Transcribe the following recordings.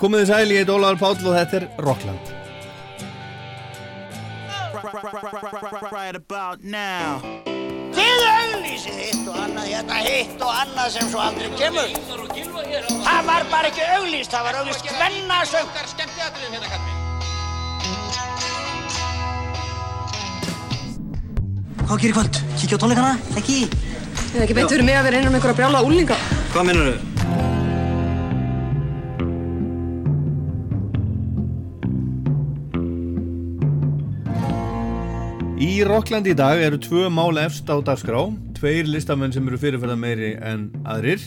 Komið þið sæl, ég heit Ólaður Páll og þetta er Rockland. right about now. Þið auglýsið hitt og annað, hérna hitt og annað sem svo aldrei kemur. Það var bara ekki auglýst, það var auglýst kvennasöng. Hvað gerir kvöld? Kíkja á tónleikana? Ekki? Ég hef ekki beint fyrir mig að vera innan með einhverja brjála úlinga. Hvað minnur þau? Í Rockland í dag eru tvö mál efst á dagskrá, tveir listamenn sem eru fyrirferða meiri en aðrir.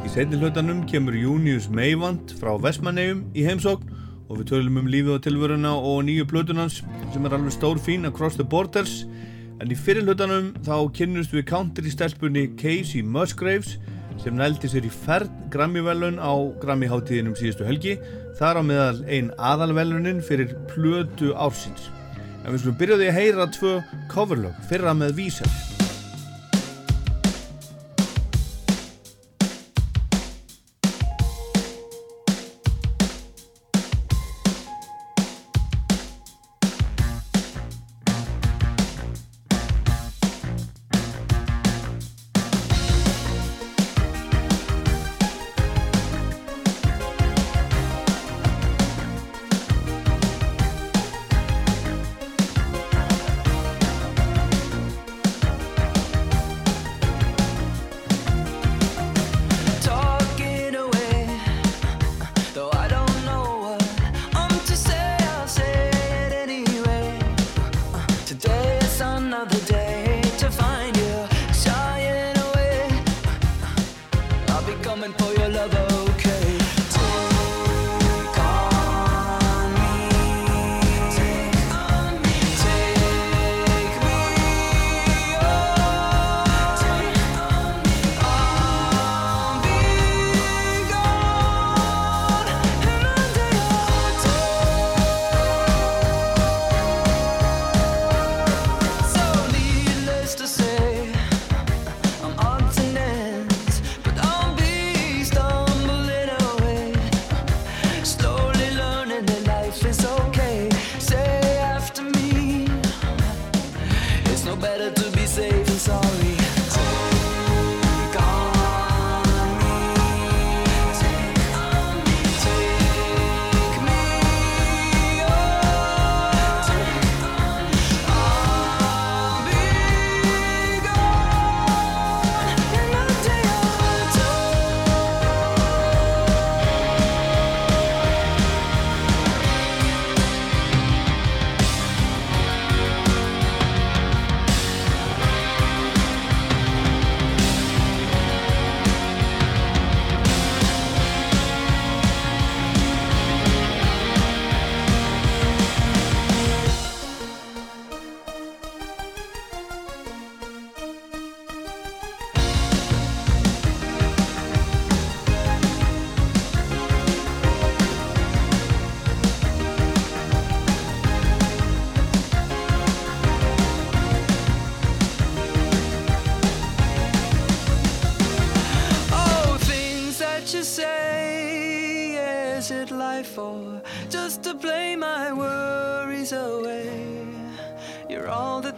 Í setni hlutanum kemur Június Meivand frá Vestmannegjum í heimsókn og við tölum um lífið og tilvöruna og nýju plötunans sem er alveg stór fín Across the Borders. En í fyrir hlutanum þá kynnust við country stelpunni Casey Musgraves sem nældi sér í ferd Grammy-velun á Grammy-háttíðinum síðustu helgi. Þar á meðal ein aðalvelunin fyrir plötu ársins. En við skulum byrjaði að heyra tvö coverlög, fyrra með Vísar.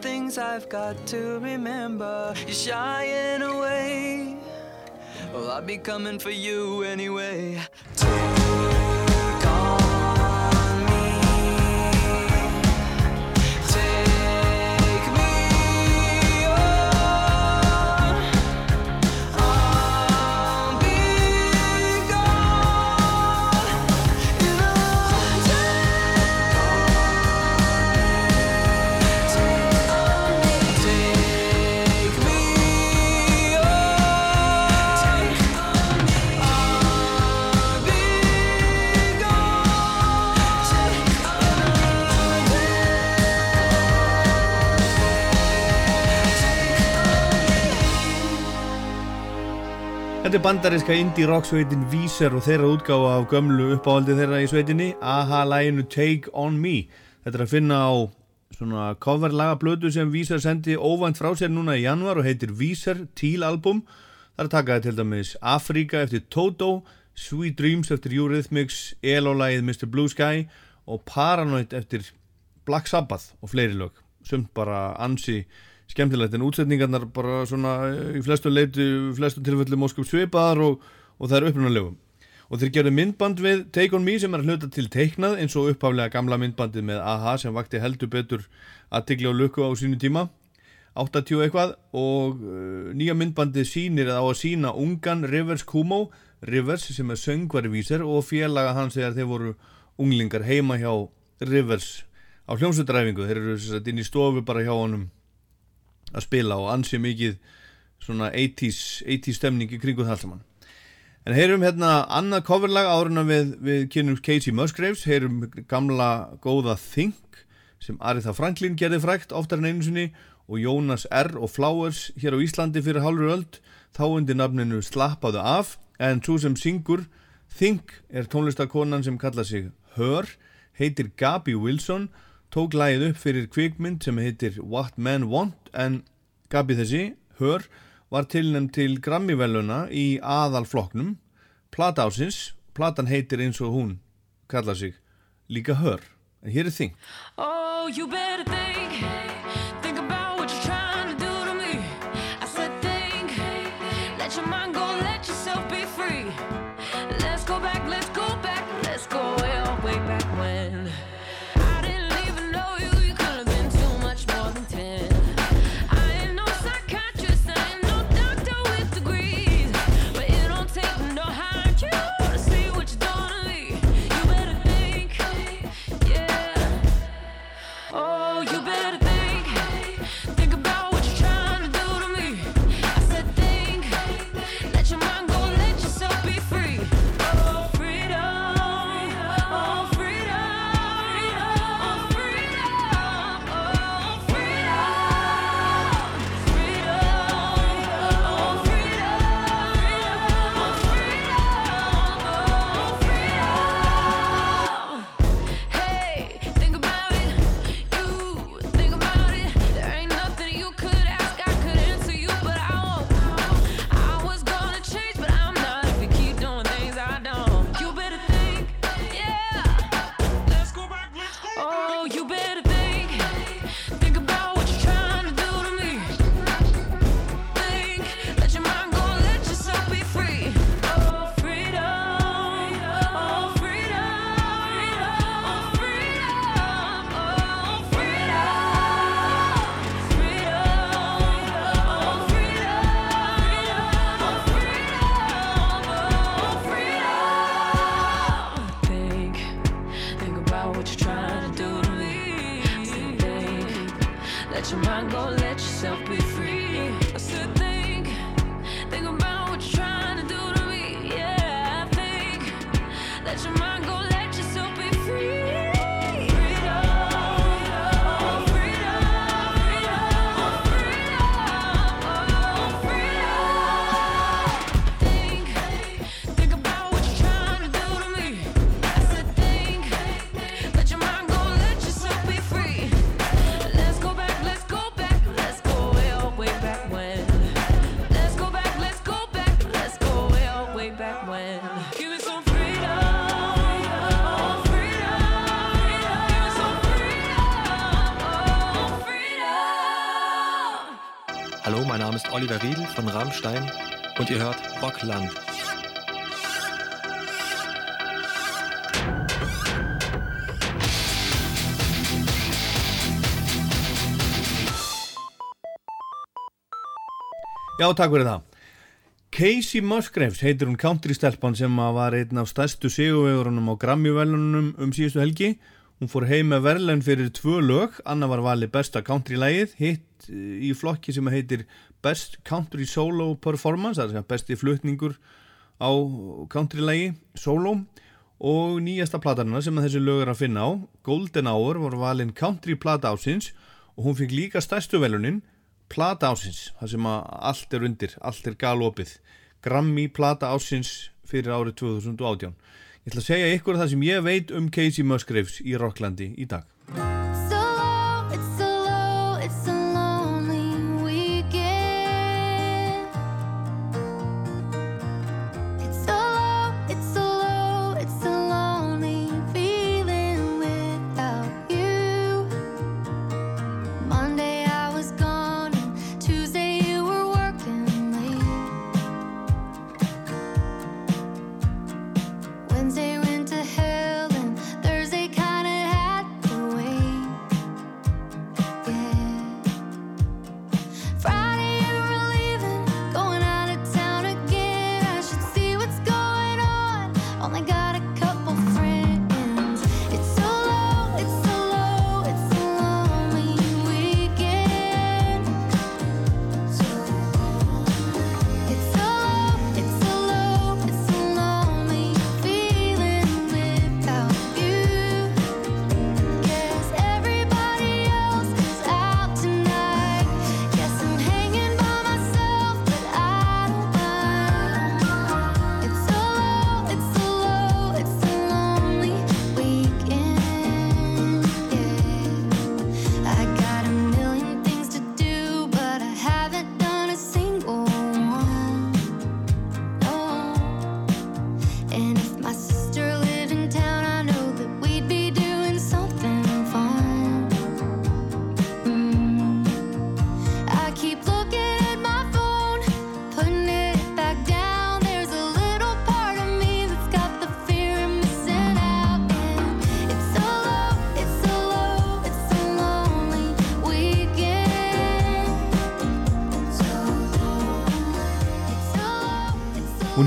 Things I've got to remember. You're shying away. Well, I'll be coming for you anyway. Þetta er bandaríska indie rock sveitin Víser og þeirra útgáfa af gömlu uppáhaldi þeirra í sveitinni AHA læginu Take On Me Þetta er að finna á svona coverlaga blödu sem Víser sendi óvænt frá sér núna í januar og heitir Víser Teal Album Það er að taka til dæmis Afrika eftir Toto Sweet Dreams eftir Eurythmics, Elo-lægið Mr. Blue Sky og Paranoid eftir Black Sabbath og fleiri lög sumt bara ansi skemmtilegt en útsetningarnar bara svona eh, í flestu leitu, flestu tilfellum óskum svipaðar og, og það er upprunalegu og þeir gerðu myndband við Take On Me sem er hluta til teiknað eins og upphaflega gamla myndbandið með AHA sem vakti heldur betur aðtikli og lukku á sínu tíma. 80 eitthvað og uh, nýja myndbandið sýnir á að sína ungan Rivers Kumo Rivers sem er söngvari vísir og félaga hans þegar þeir voru unglingar heima hjá Rivers á hljómsveitræfingu þeir eru inn í stofu bara hjá honum að spila og ansi mikið svona 80's, 80's stemning í kringu það allt saman en heyrum hérna annað coverlag áruna við, við kynum Casey Musgraves heyrum gamla góða Think sem Aritha Franklin gerði frækt oftar en einu sinni og Jónas R. og Flowers hér á Íslandi fyrir hálfur öld þá undir nafninu Slappaðu af en svo sem syngur Think er tónlistakonan sem kalla sig Hör, heitir Gabi Wilson tók lægið upp fyrir kvikmynd sem heitir What Men Want en Gabi þessi, Hör, var tilnæmt til Grammy-veluna í aðalfloknum Plata ásins, platan heitir eins og hún kalla sig líka Hör en hér er þing. Oh, you better think, think about Oliver Riedl von Rammstein und ihr hört Rockland. Já, takk fyrir það. Casey Musgraves heitir hún country-stelpan sem var einn af stærstu sigurvegurunum á Grammy-velunum um síðustu helgi. Hún fór heim með verðlen fyrir tvö lög, Anna var valið besta country-lægið, hitt eh, í flokki sem heitir Best Country Solo Performance, það er besti flutningur á country-lægi, solo, og nýjasta platarna sem þessi lög er að finna á, Golden Hour, var valin country-plata ásins og hún fikk líka stærstu velunin, plata ásins, það sem að allt er undir, allt er galopið. Grammy plata ásins fyrir árið 2018 Ég ætla að segja ykkur það sem ég veit um Casey Musgraves í Rocklandi í dag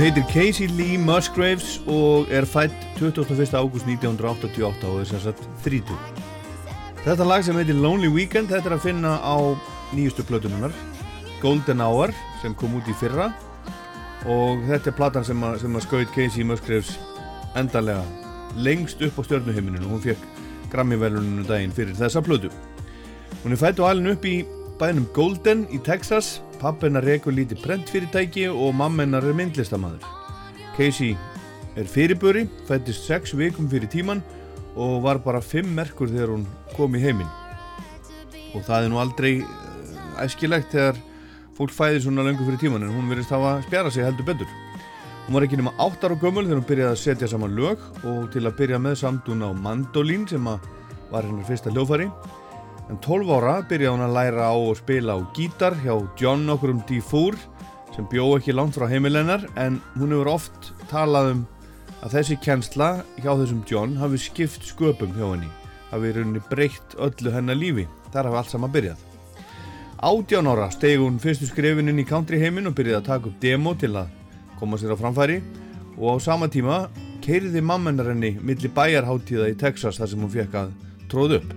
heitir Casey Lee Musgraves og er fætt 21. ágúst 1988 og er sem sagt 30. Þetta lag sem heitir Lonely Weekend, þetta er að finna á nýjustu plötununar Golden Hour sem kom út í fyrra og þetta er platan sem að, að skaut Casey Musgraves endarlega lengst upp á stjörnuhimmuninu og hún fekk Grammy-veluninu daginn fyrir þessa plötu. Hún er fætt og alin upp í bænum Golden í Texas Pappennar rekur lítið prentfyrirtæki og mammennar er myndlistamæður. Casey er fyrirböri, fættist 6 vikum fyrir tíman og var bara 5 merkur þegar hún kom í heiminn. Og það er nú aldrei uh, æskilegt þegar fólk fæðir svona löngu fyrir tíman en hún verist að spjara sig heldur betur. Hún var ekki nema 8 ára gömul þegar hún byrjaði að setja saman lög og til að byrja með samtún á mandolín sem var hennar fyrsta hljófari En 12 ára byrjaði hún að læra á að spila á gítar hjá John okkur um D4 sem bjó ekki langt frá heimilennar en hún hefur oft talað um að þessi kjensla hjá þessum John hafi skipt sköpum hjá henni, hafi rauninni breytt öllu hennar lífi, þar hafi allt saman byrjað. 18 ára stegi hún fyrstu skrifininn í country heimin og byrjaði að taka upp demo til að koma sér á framfæri og á sama tíma keiriði mammenar henni milli bæjarháttíða í Texas þar sem hún fekk að tróð upp.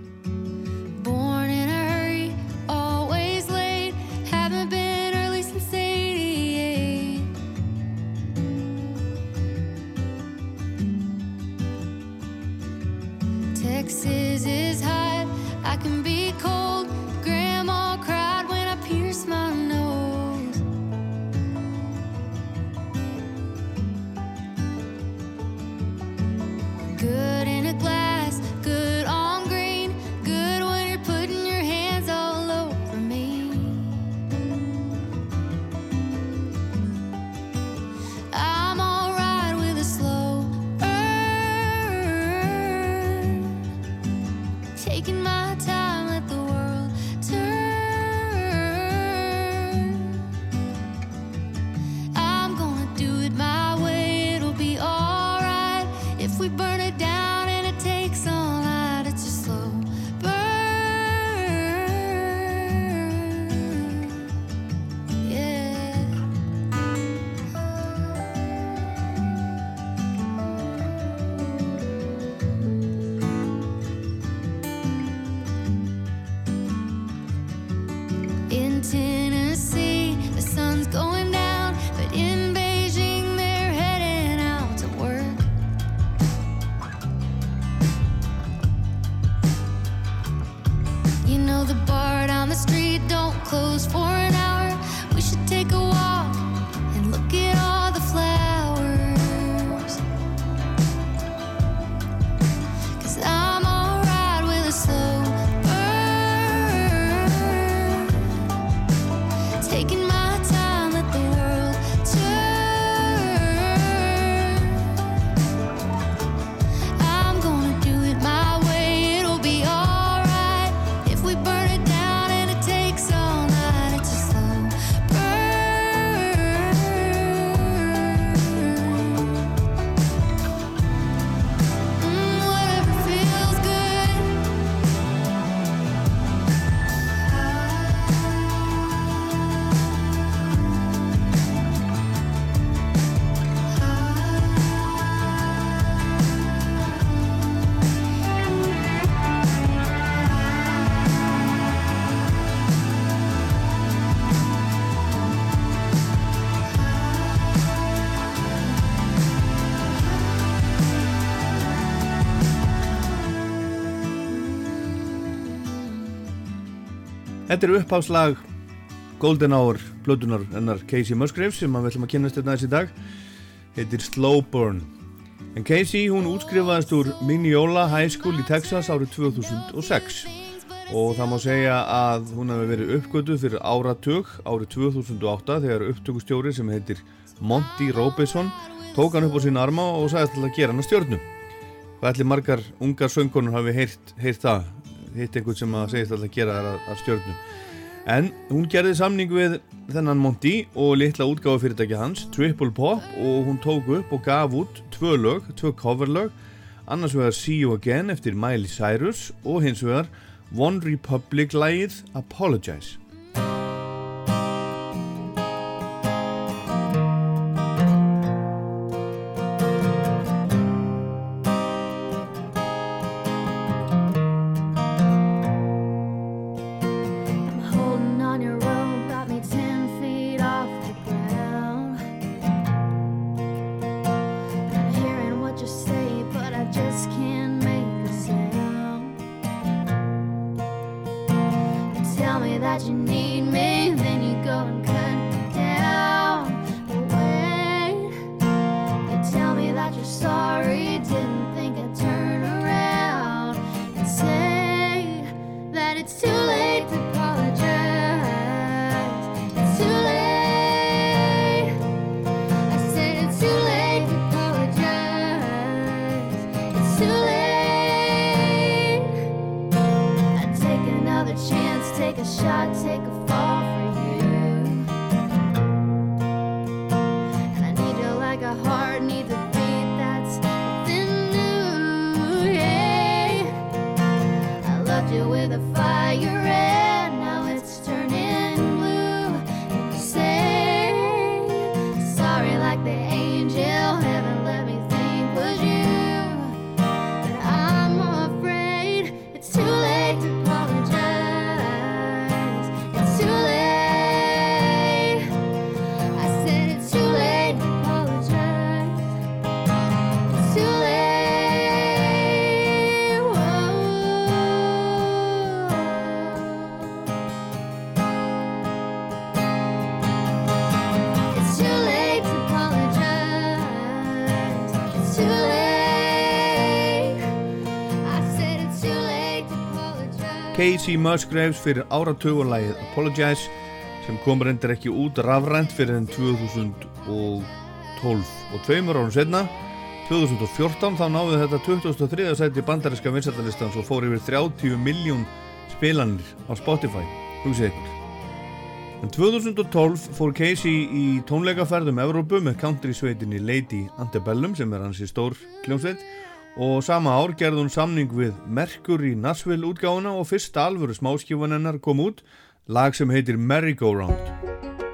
Þetta er uppháslag Golden Hour plötunar hennar Casey Musgraves sem við ætlum að kynast þetta aðeins í dag. Heitir Slow Burn en Casey hún útskrifaðist úr Mineola High School í Texas árið 2006 og það má segja að hún hafi verið uppgötuð fyrir áratug árið 2008 þegar upptökustjóri sem heitir Monty Robinson tók hann upp á sína arma og sagði til að gera hann að stjórnum Hvað ætli margar ungar söngunum hafi heyrt, heyrt það hitt einhvern sem að segist alltaf að gera þær að, stjórnum en hún gerði samning við þennan Monty og litla útgáfa fyrirtæki hans Triple Pop og hún tók upp og gaf út tvö lög, tvö coverlög. Annars vegar See You Again eftir Miley Cyrus og hins vegar One Republic lægið Apologize Casey Musgraves fyrir áratögulægið Apologize sem kom reyndir ekki út rafrænt fyrir enn 2012 og tveimur árum setna 2014 þá náðu þetta 2003. sæti bandaríska vinsættalistans og fór yfir 30 miljón spilanir á Spotify hugsið ykkur en 2012 fór Casey í tónleikaferðum Európu með country sveitinni Lady Antebellum sem er hans í stór kljómsveit og sama ár gerði hún samning við Merkur í Nashville útgáðuna og fyrsta alvöru smáskifunennar kom út, lag sem heitir Merry Go Round.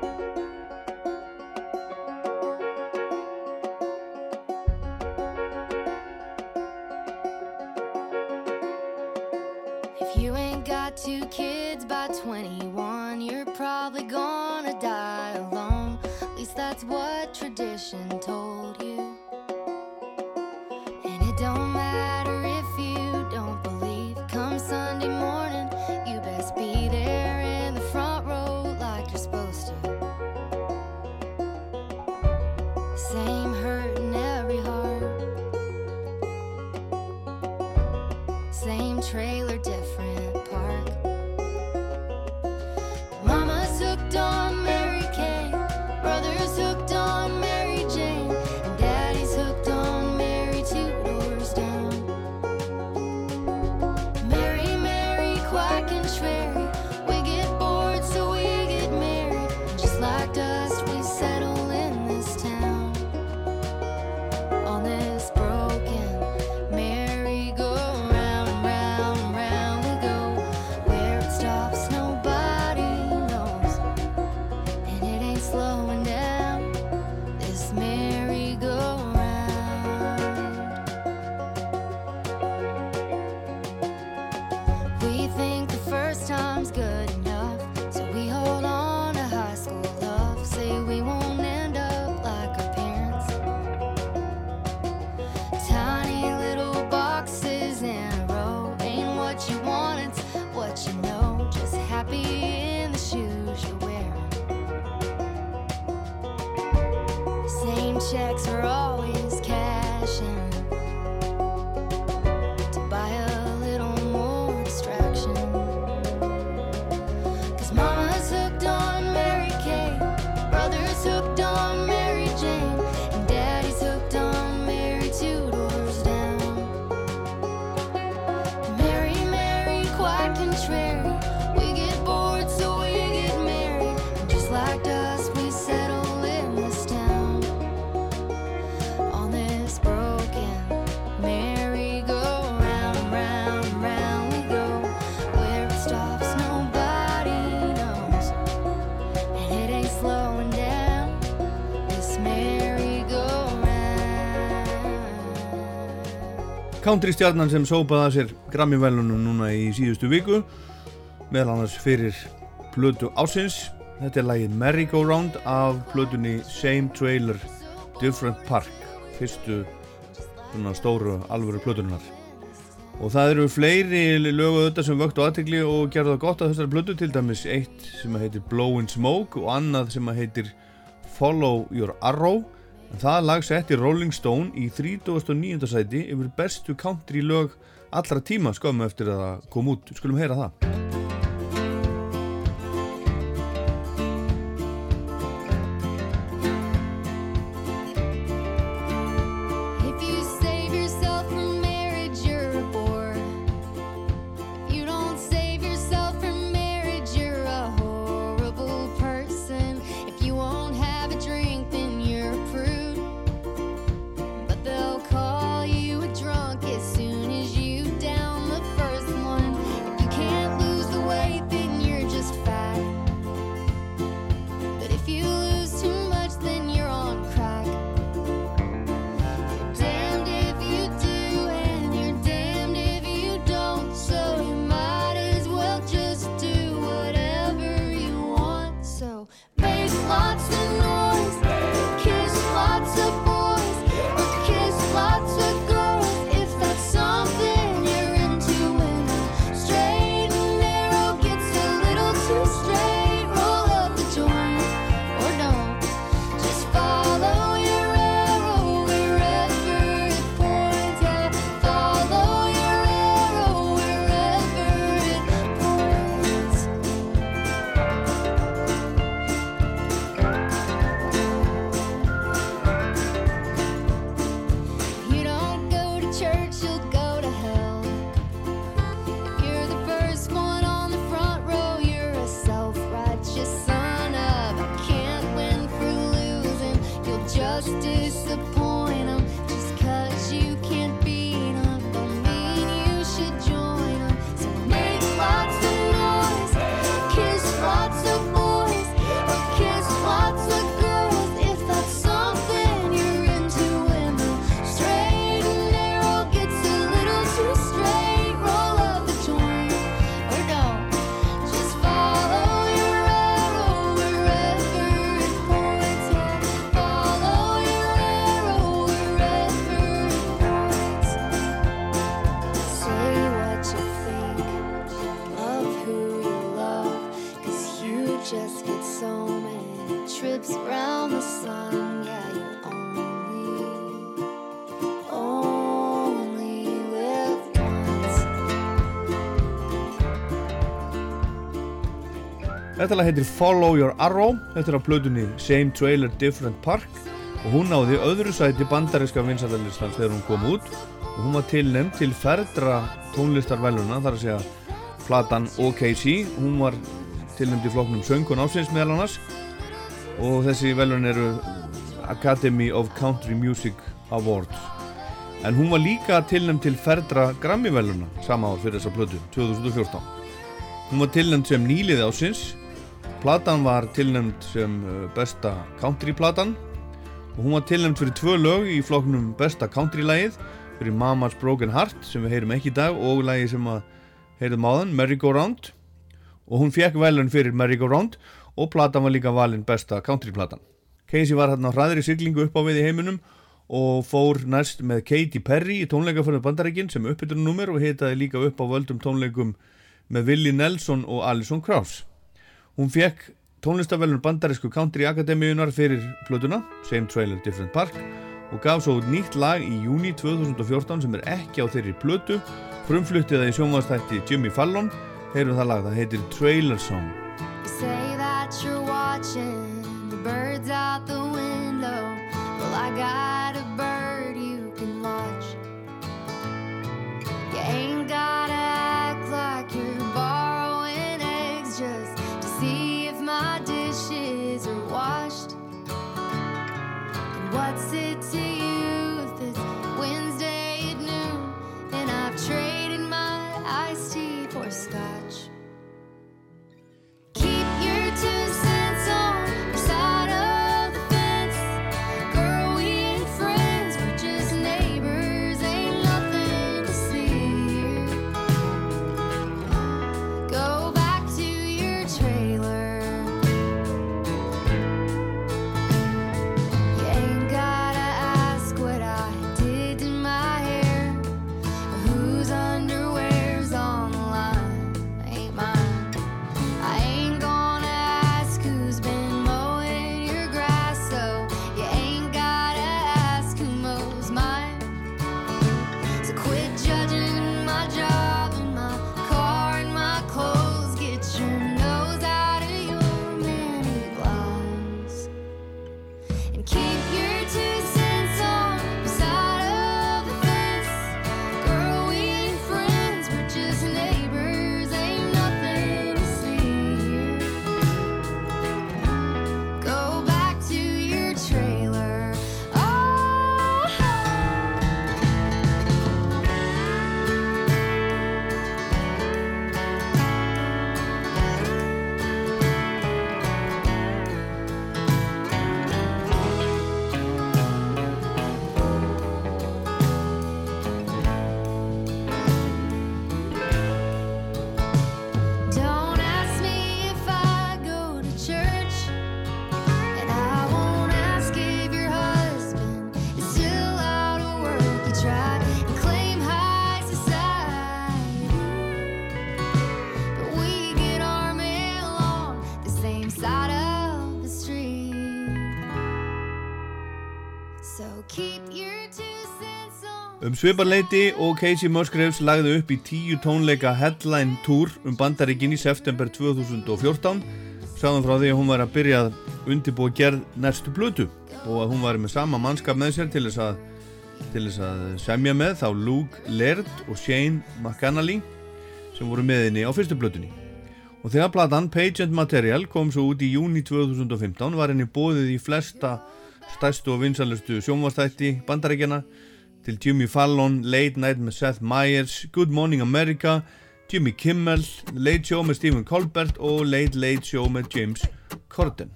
for all. country stjarnan sem sópaði að sér Grammy-vælunum núna í síðustu viku meðal annars fyrir blödu ásins þetta er lægin Merry Go Round af blödunni Same Trailer Different Park fyrstu svona stóru alvöru blödunar og það eru fleiri lögu auðvitað sem vöktu aðtegli og gerða gott að þessar blödu til dæmis eitt sem heitir Blow in Smoke og annað sem heitir Follow Your Arrow. Það lag setti Rolling Stone í 39. sæti yfir bestu country lög allra tíma skömmu eftir að það kom út. Skulum heyra það. disappointed. Þetta lag heitir Follow Your Arrow, þetta er á plötunni Same Trailer Different Park. Og hún náði öðru sæti bandaríska vinsættarlistans þegar hún kom út. Og hún var tilnæmt til ferðra tónlistarvæluna, þar að segja platan OKC, hún var tilnæmt í flokknum Söngun ásins meðal annars. Og þessi velun eru Academy of Country Music Awards. En hún var líka tilnæmt til ferðra Grammy-veluna sama ár fyrir þessa plötu, 2014 hún var tilnæmt sem nýliði ásins Platan var tilnæmt sem uh, besta countryplatan og hún var tilnæmt fyrir tvö lög í flokknum besta countrylægið fyrir Mama's Broken Heart sem við heyrum ekki í dag og lægi sem að heyrðum áðan, Merry Go Round og hún fekk velun fyrir Merry Go Round og platan var líka valin besta countryplatan. Casey var hérna á hraðri siglingu upp á við í heiminum og fór næst með Katy Perry í tónleikaförnum bandarækinn sem uppbytunumnúmer og hitaði líka upp á völdum tónleikum með Willie Nelson og Alison Krauss. Hún fekk tónlistavellun bandarísku country akademíunar fyrir plötuna, Same Trailer Different Park og gaf svo nýtt lag í júni 2014 sem er ekki á þeirri plötu frumfluttið það í sjónvastætti Jimmy Fallon heyrum það lag, það heitir Trailer Song Say that you're watching the birds out the window. Well, I got a bird you can watch. You ain't gotta act like you're borrowing dishes are washed. And what's it to you if it's Wednesday at noon and I've traded my iced tea for scotch? Sviparleiti og Casey Musgraves lagði upp í tíu tónleika headline tour um bandaríkin í september 2014 sagðum frá því að hún var að byrja að undirbúa gerð næstu blötu og að hún var með sama mannskap með sér til þess að, til þess að semja með þá Luke Laird og Shane McAnally sem voru með henni á fyrstu blötunni. Og þegar platan Page and Material kom svo út í júni 2015 var henni bóðið í flesta stærstu og vinsalustu sjónvastætti bandaríkjana til Jimmy Fallon, Late Night með Seth Meyers, Good Morning America, Jimmy Kimmel, Late Show með Stephen Colbert og Late Late Show með James Corden.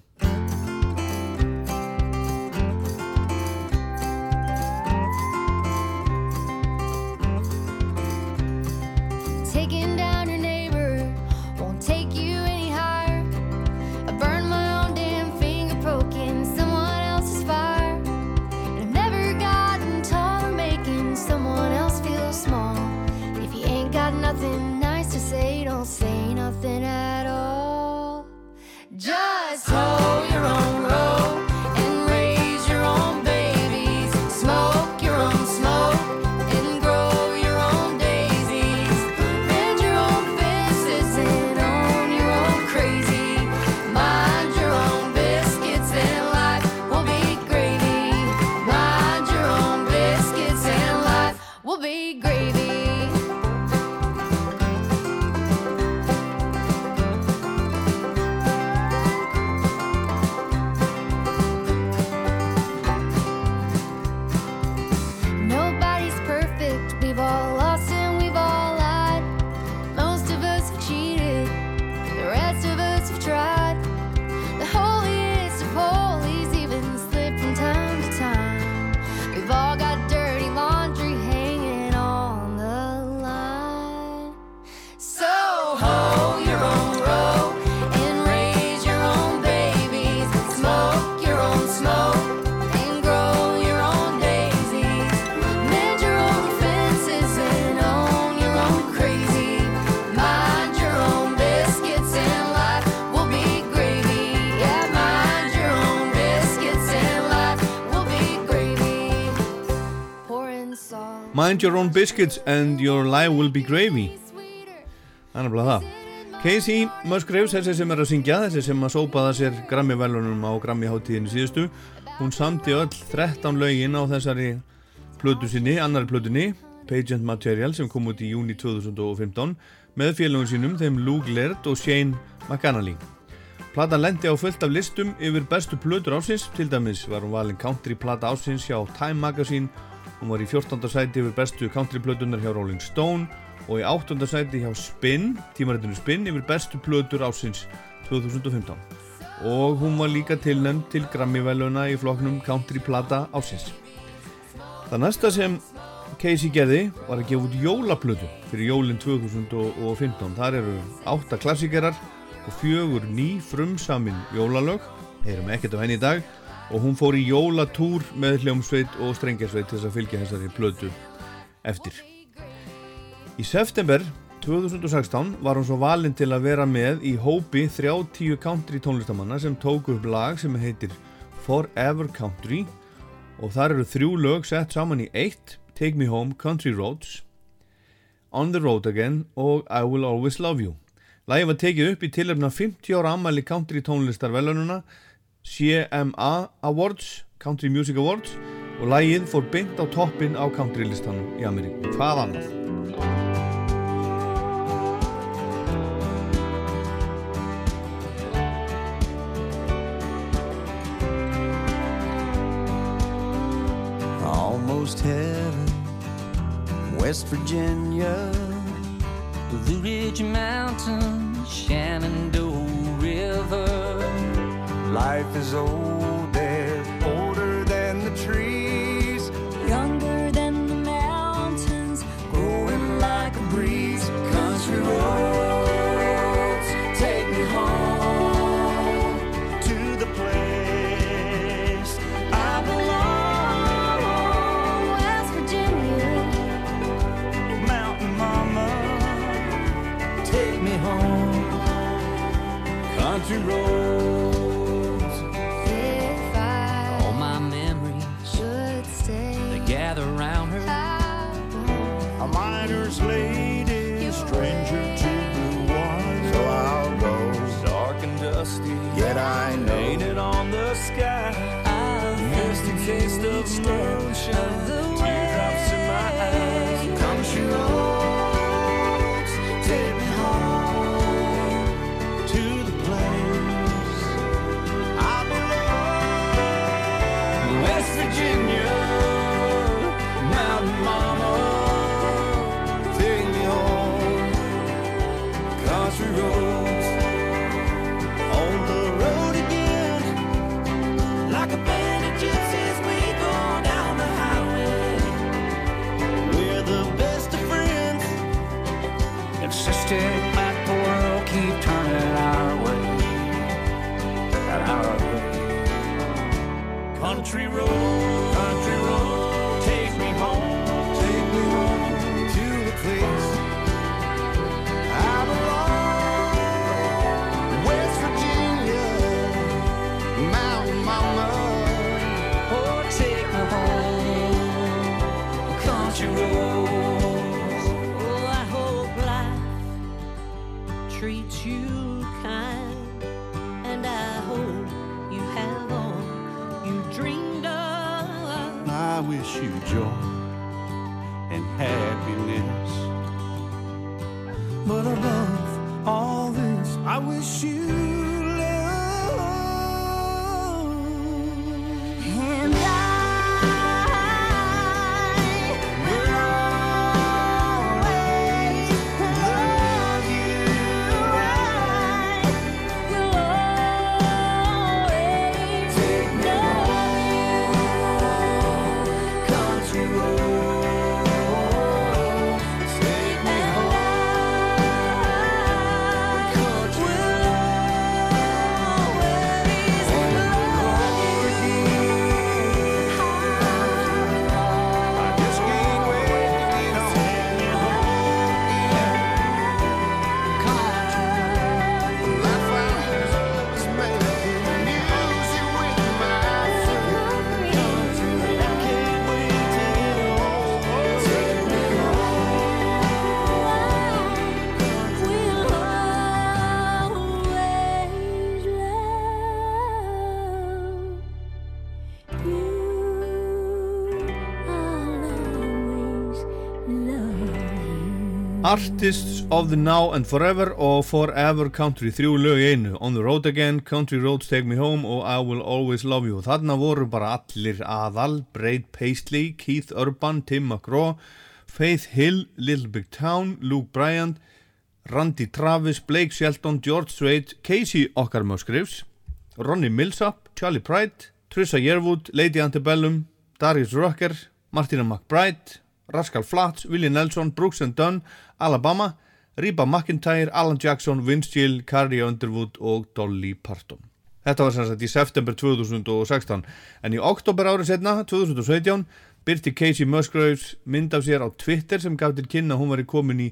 Mind your own biscuits and your life will be gravy. Er nefnilega það. Casey Musgraves, þessi sem er að syngja, þessi sem að sópaða sér Grammy-velunum á Grammy-háttíðinni síðustu, hún samti öll 13 lögin á þessari plötu sinni, annari plötunni, Page and Material, sem kom út í júni 2015, með félagum sínum, þeim Luke Laird og Shane McAnally. Platan lendi á fullt af listum yfir bestu plötur ásins, til dæmis var hún valin country plata ásins hjá Time Magazine, hún var í 14. sæti yfir bestu country plötunar hjá Rolling Stone og í 8. sæti hjá Spin, tímarættinu Spin, yfir bestu plötur ásins 2015. Og hún var líka tilnæmd til Grammy-veluna í flokknum country plata ásins. Það næsta sem Casey gerði var að gefa út jólaplötu fyrir jólinn 2015. Þar eru átta klassikerar og fjögur ný frumsamin jólalög. Heyrum ekkert af henni í dag og hún fór í jólatúr með hljómsveit og strengjarsveit til þess að fylgja þessari plötu eftir. Í september 2016 var hún svo valinn til að vera með í hópi 30 country tónlistamanna sem tóku upp lag sem heitir Forever Country og þar eru þrjú lög sett saman í eitt Take Me Home, Country Roads On the Road Again og I Will Always Love You Lagið var tekið upp í tilöfna 50 ára ammæli country tónlistarvelununa CMA Awards Country Music Awards og lagið fór beint á toppin á country listanum í Ameríku hvað annað Almost heaven, West Virginia. Blue Ridge Mountains, Shenandoah River. Life is older, older than the trees, Younger than the mountains. growing like a breeze. Country roads take me home to the place I belong. West Virginia. Mountain Mama, take me home. Country roads. Yet I know. painted on the sky. Misty taste of moonshine, teardrops in my eyes. Country roads, take me home to the place I belong. West Virginia, Mountain Mama, Take me home, country roads. Artists of the Now and Forever og Forever Country, þrjú lög í einu. On the Road Again, Country Roads Take Me Home og I Will Always Love You. Þarna voru bara allir aðal Braid Paisley, Keith Urban, Tim McGraw Faith Hill, Little Big Town Luke Bryant Randy Travis, Blake Shelton, George Strait Casey Okkar Musgraves Ronnie Millsap, Charlie Pride Trissa Yearwood, Lady Antebellum Darius Rucker, Martina McBride Rascal Flatts, Willie Nelson, Brooks and Dunn Alabama, Reba McIntyre Alan Jackson, Vince Gill, Carrie Underwood og Dolly Parton. Þetta var sem sagt í september 2016 en í oktober árið setna, 2017 byrti Casey Musgraves mynd af sér á Twitter sem gaf til kynna að hún var komin í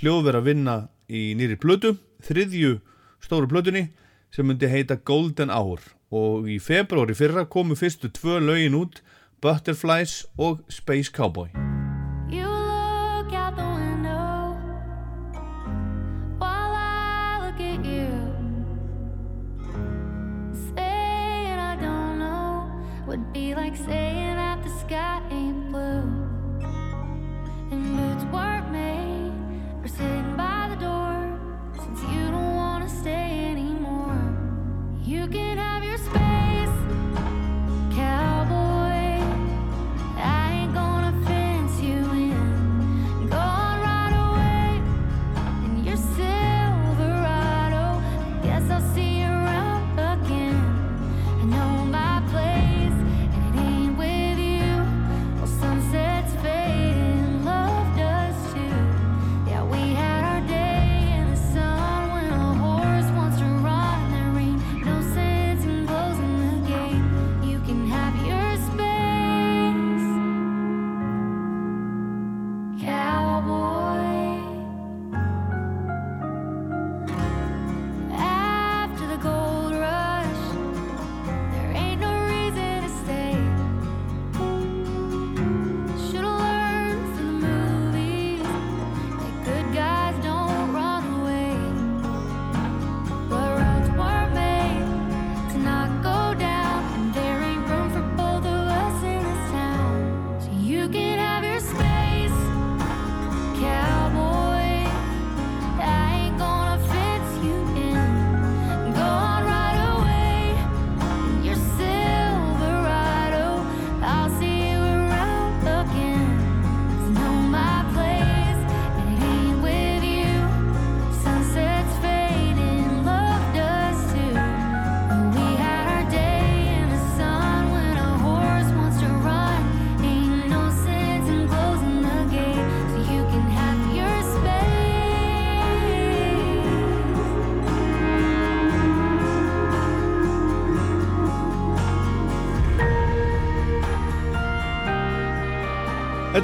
hljóðverð að vinna í nýri plötu, þriðju stóru plötunni sem myndi heita Golden Hour. Og í februari fyrra komu fyrstu tvö lögin út Butterflies og Space Cowboy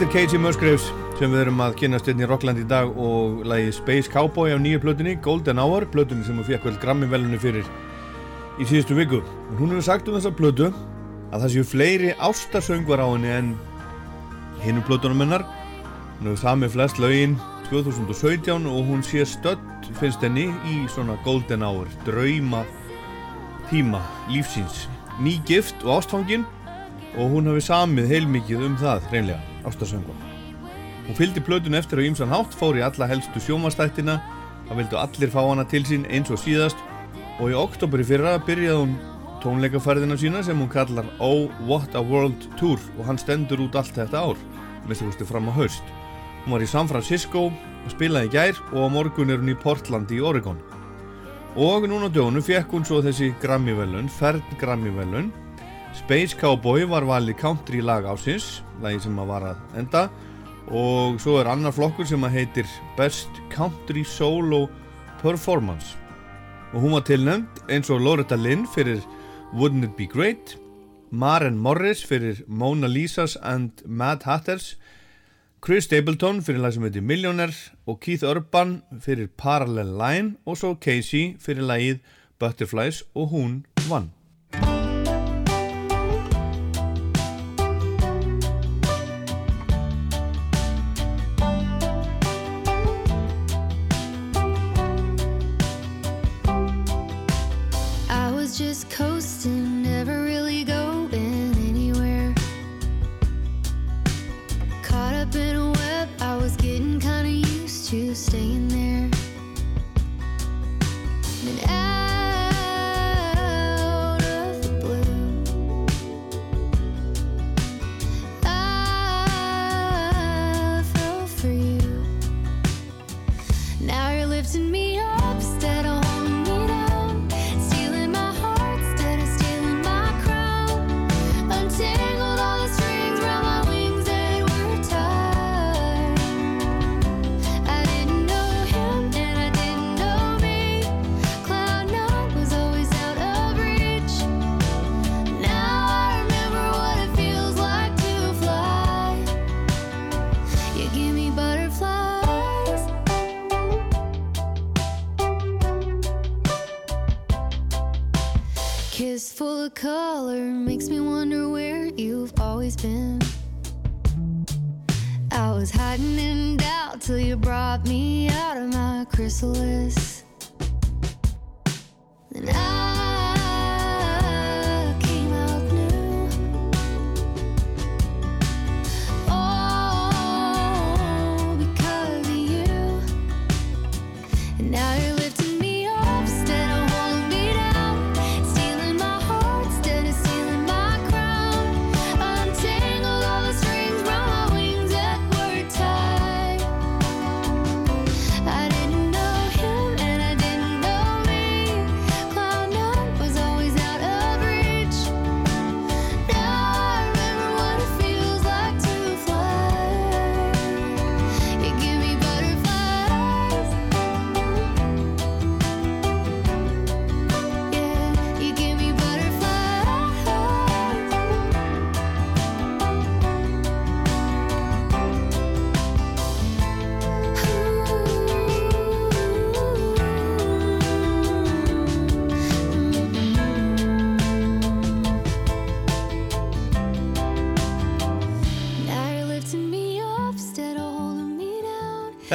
Þetta er Casey Musgraves sem við erum að kynast inn í Rockland í dag og lagi Space Cowboy á nýju plötunni Golden Hour, plötunni sem hún fekk vel Grammy velunni fyrir í síðustu viku. Og hún hefur sagt um þessa plötu að það séu fleiri ástarsöngvar á henni en hinnum plötunum hennar. Hún hefur samið flest lögin 2017 og hún sé stödd finnst henni í svona Golden Hour, drauma tíma lífsins. Ný gift og ástfangin og hún hafi samið heilmikið um það reynlega, ástarsöngva. Hún fylgdi plötun eftir á ýmsan hátt, fór í alla helstu sjómanstættina, það vildu allir fá hana til sín eins og síðast og í oktober í fyrra byrjaði hún tónleikaferðina sína sem hún kallar Oh What a World Tour og hann stendur út allt þetta ár, með því að fram á haust. Hún var í San Francisco, spilaði gær og á morgun er hún í Portland í Oregon. Og núna djónu fekk hún svo þessi Grammy-velun, fern Grammy-velun Space Cowboy var valið country lag ásins, lagi sem að var að enda. Og svo er annar flokkur sem að heitir Best Country Solo Performance. Og hún var tilnæmt eins og Loretta Lynn fyrir Wouldn't It Be Great Maren Morris fyrir Mona Lisa's and Mad Hatters Chris Stapleton fyrir lag sem heitir Millionaire og Keith Urban fyrir Parallel Line og svo Casey fyrir lagið Butterflies og hún vann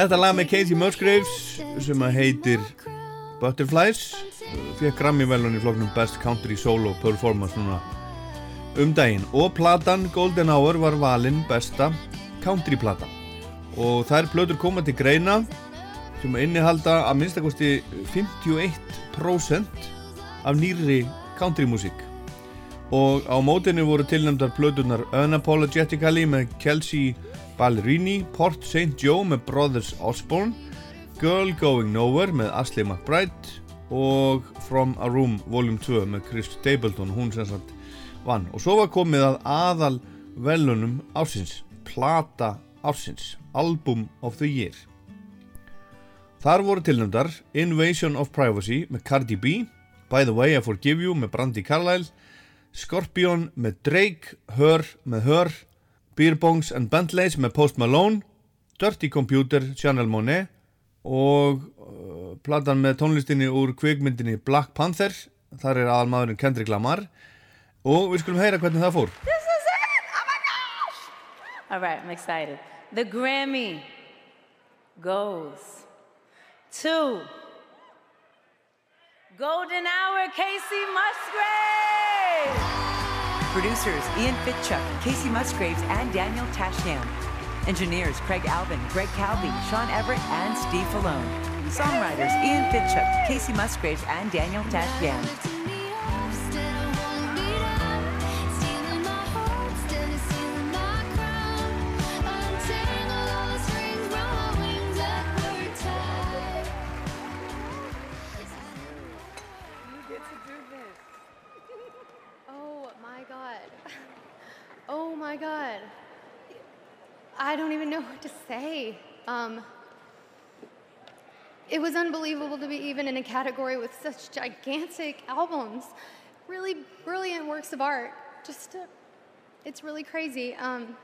Þetta lag með Casey Musgraves sem að heitir Butterflies. Fekk Grammy velun í floknum Best Country Solo Performance núna um daginn. Og platan Golden Hour var valinn besta country plata. Og þær plötur koma til greina sem innihalda að minnstakosti 51% af nýri country-músík og á mótinu voru tilnæmdar plötunar Unapologetically með Kelsey Ballerini, Port St. Joe með Brothers Osborne, Girl Going Nowhere með Ashley McBride og From a Room Volume 2 með Chris Stapleton, hún sem sagt vann. Og svo var komið að aðal velunum ársins, plata ársins, Album of the Year. Þar voru tilnæmdar Invasion of Privacy með Cardi B, By the Way I Forgive You með Brandi Carlile, Scorpion með Drake, Her með Her, Beer Bongs and Bentleys með Post Malone, Dirty Computer, Chanel Monet og uh, platan með tónlistinni úr kvikmyndinni Black Panther, þar er aðalmaðurinn Kendrick Lamar og við skulum heyra hvernig það fór. This is it! Oh my gosh! All right, I'm excited. The Grammy goes to Golden Hour Casey Musgrave. Producers Ian Fitchuck, Casey Musgraves, and Daniel Tasham. Engineers Craig Alvin, Greg Calvi, Sean Everett, and Steve Falone. Songwriters Ian Fitchuck, Casey Musgraves, and Daniel Tasham. My god. Oh my god. I don't even know what to say. Um, it was unbelievable to be even in a category with such gigantic albums, really brilliant works of art. Just, uh, it's really crazy. Um,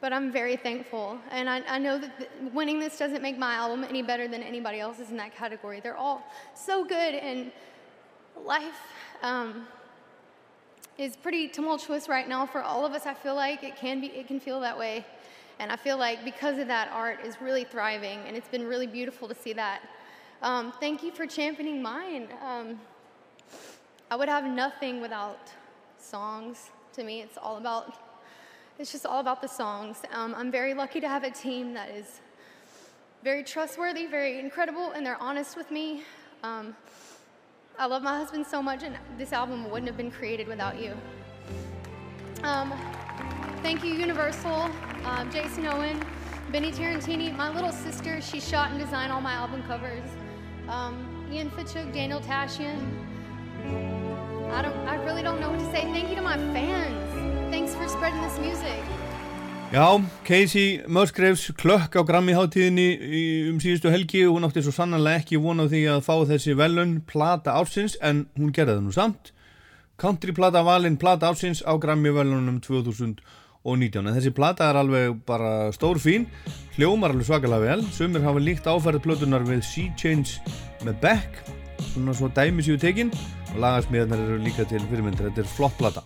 but I'm very thankful. And I, I know that th- winning this doesn't make my album any better than anybody else's in that category. They're all so good, and life um, is pretty tumultuous right now for all of us. I feel like it can be, it can feel that way. And I feel like because of that, art is really thriving, and it's been really beautiful to see that. Um, thank you for championing mine. Um, I would have nothing without songs. To me, it's all about it's just all about the songs. Um, I'm very lucky to have a team that is very trustworthy, very incredible, and they're honest with me. I love my husband so much, and this album wouldn't have been created without you. Um, thank you, Universal, um, Jason Owen, Benny Tarantini, my little sister. She shot and designed all my album covers. Um, Ian Fitchuk, Daniel Tashian. I don't. I really don't know what to say. Thank you to my fans. Thanks for spreading this music. Já, Casey Musgraves klökk á Grammy hátíðinni í- um síðustu helgi. Og hún átti svo sannanlega ekki von á því að fá þessi velun plata ársins en hún gerði það nú samt. Country plata valinn plata ársins á Grammy velunum 2019 en þessi plata er alveg bara stór fín hljómar alveg svakalega vel. Sumir hafa líkt áferð plötunar við Sea Change með Beck svona svo dæmi séu tekin. Og lagasmíðarnar eru líka til fyrirmyndir þetta er flott plata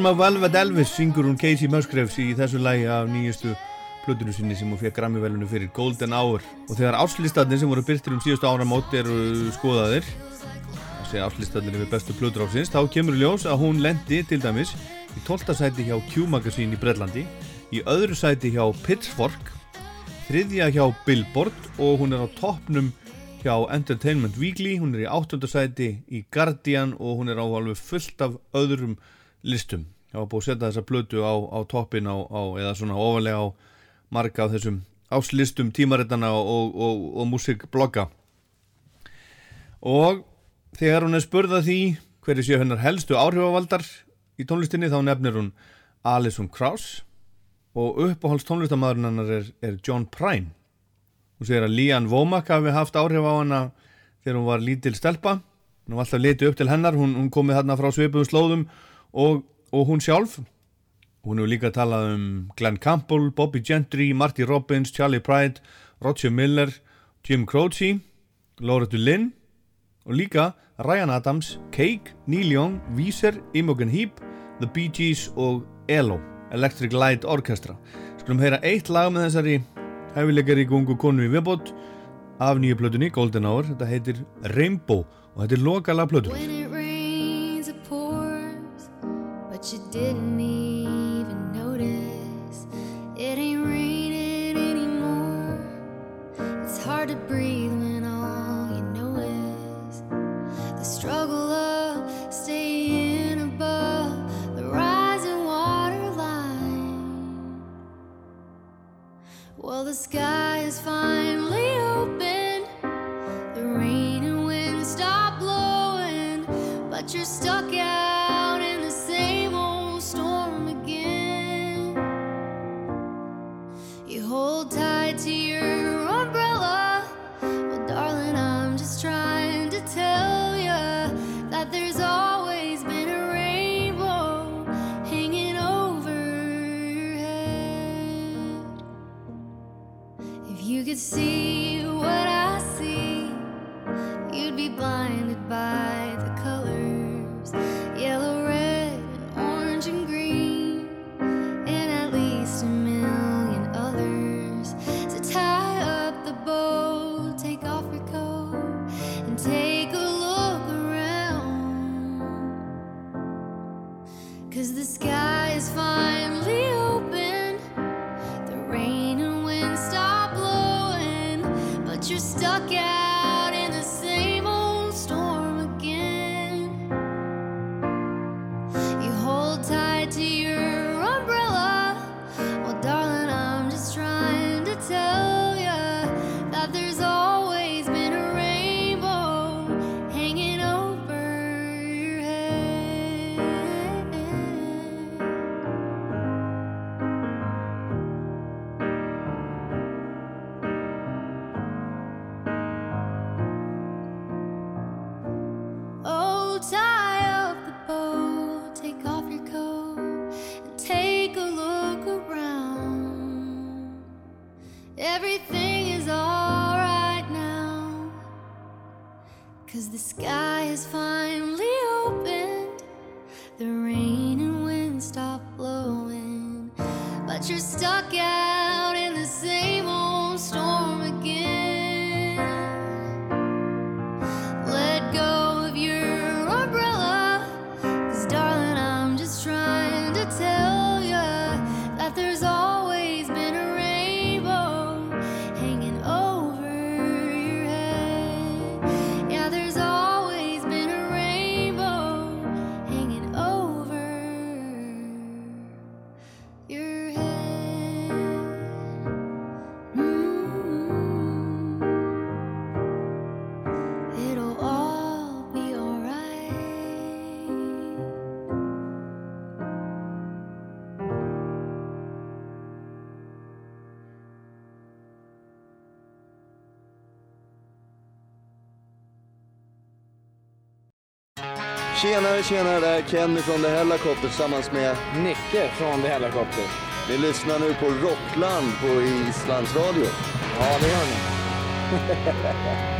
My Velvet Elvis syngur hún Casey Musgraves í þessu lægi af nýjustu plötunu sinni sem hún fekk Grammy-velunu fyrir Golden Hour og þegar áslistatnir sem voru byrtir um síðustu áramót eru skoðaðir þessi áslistatnir yfir bestu plötur ásins þá kemur ljós að hún lendi til dæmis í 12. sæti hjá Q-magazine í Breitlandi í öðru sæti hjá Pitchfork þriðja hjá Billboard og hún er á toppnum hjá Entertainment Weekly, hún er í áttundasæti í Guardian og hún er á alveg fullt af öðrum listum. Ég var búið að setja þessa blötu á, á toppin á, á, eða svona ofalega á marga af þessum áslistum tímaritana og, og, og, og músikblogga. Og þegar hún er spurðað því hverju séu hennar helstu áhrifavaldar í tónlistinni þá nefnir hún Alison Krauss og uppáhalds tónlistamæðurinn hennar er, er John Prine. Hún segir að Lían Womack hafi haft áhrif á hana þegar hún var lítil stelpa. Hún var alltaf litið upp til hennar, hún, hún komið hérna frá svipuðum slóðum og, og hún sjálf. Hún hefur líka talað um Glenn Campbell, Bobby Gentry, Marty Robbins, Charlie Pride, Roger Miller, Jim Croce, Loretta Lynn og líka Ryan Adams, Cake, Neil Young, Weezer, Imogen Heap, The Bee Gees og ELO, Electric Light Orchestra. Skulum heyra eitt lag með þessari hefilegari gungu konu í viðbót af nýju plötunni, Golden Hour. Þetta heitir Rainbow og þetta er lokala plötu. Didn't even notice. It ain't raining anymore. It's hard to breathe when all you know is the struggle of staying above the rising water line. Well, the sky is finally open. The rain and wind stop blowing, but you're stuck out Tjenare, tjenare, det här är Kenny från The Hellacopter tillsammans med Nicke från The Hellacopter. Ni lyssnar nu på Rockland på Islands Radio. Ja, det gör ni.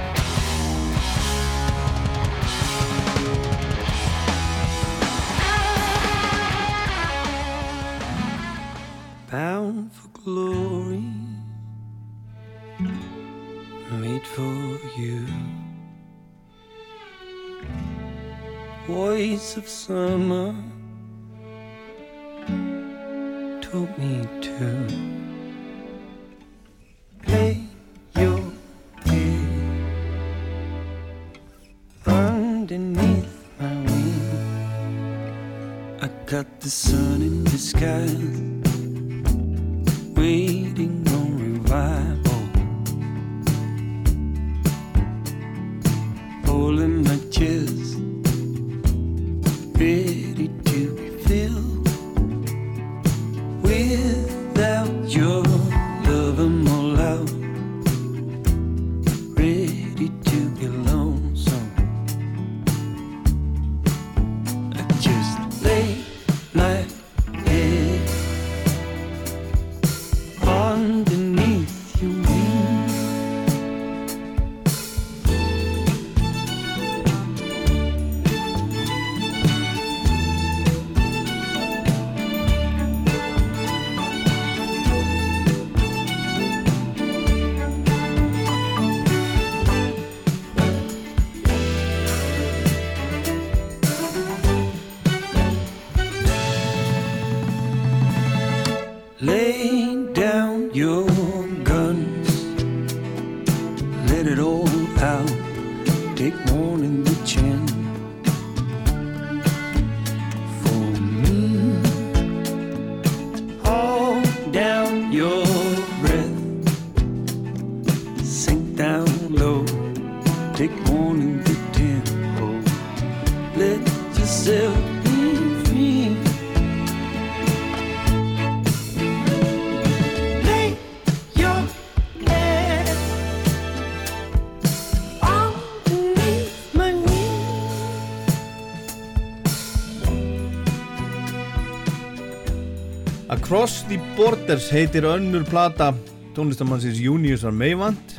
in the sky, waiting on revival. Across the Borders heitir önnur plata tónlistamannsins Juniusar Meivand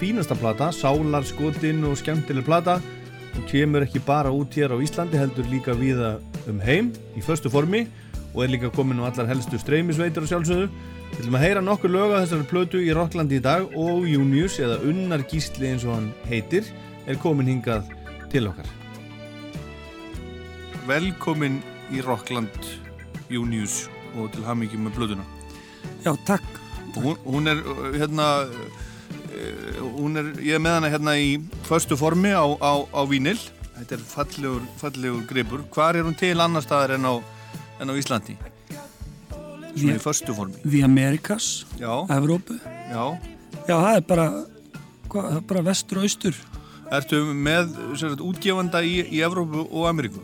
fínasta plata, sálar, skotin og skemmtileg plata. Og kemur ekki bara út hér á Íslandi heldur líka viða um heim í förstu formi og er líka komin á allar helstu streymisveitur og sjálfsögðu. Við ætlum að heyra nokkur lög af þessari plötu í Rocklandi í dag og Junius eða Unnar Gísli eins og hann heitir er komin hingað til okkar. Velkomin í Rockland Junius og til hamingjum með plötuna Já, takk. Hún, hún er uh, hérna uh, hún er, ég er með hana hérna í förstu formi á, á, á vínil þetta er fallegur, fallegur gripur hvar er hún til annar staðar en á, en á Íslandi? Svona í förstu formi The Americas, Já. Evrópu. Já. Já, það er bara, hva, það er bara vestur og austur. Ertu með sagt, útgefanda í, í Evrópu og Ameríku?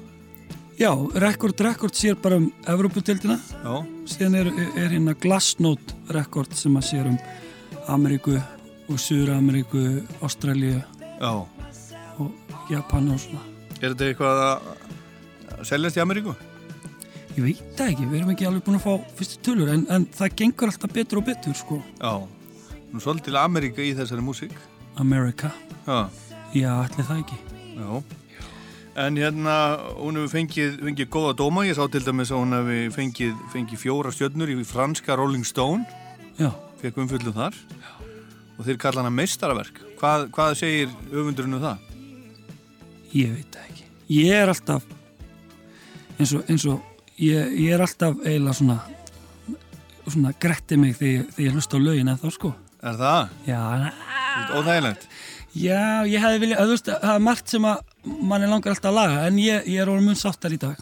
Já, Record Record sér bara um Evróputildina. Já. Síðan er, er hérna Glassnote Record sem að sér um Ameríku og Suður-Ameríku, Ástralíu Já. og Japan og svona. Er þetta eitthvað að seljast í Ameríku? Ég veit ekki, við erum ekki alveg búin að fá fyrstu tölur en, en það gengur alltaf betur og betur sko. Já. Nú svolítil Ameríka í þessari músík. America. Já. Já, allir það ekki. Já. En hérna, hún hefur fengið, fengið góða dóma. Ég sá til dæmis að hún hefur fengið, fengið fjóra stjörnur í franska Rolling Stone. Já. Fekk umfyllu þar. Og þeir kalla hana meistaraverk. Hvað, hvað segir öfundurinn um það? Ég veit það ekki. Ég er alltaf eins og, eins og ég, ég er alltaf eiginlega svona svona gretti mig þegar, ég hlusta á lögin eða þá sko. Er það? Já. Óþægilegt. Já, ég hefði viljað, að þú veist, það er margt sem að manni langar alltaf að laga en ég, ég er orðin mun sáttar í dag.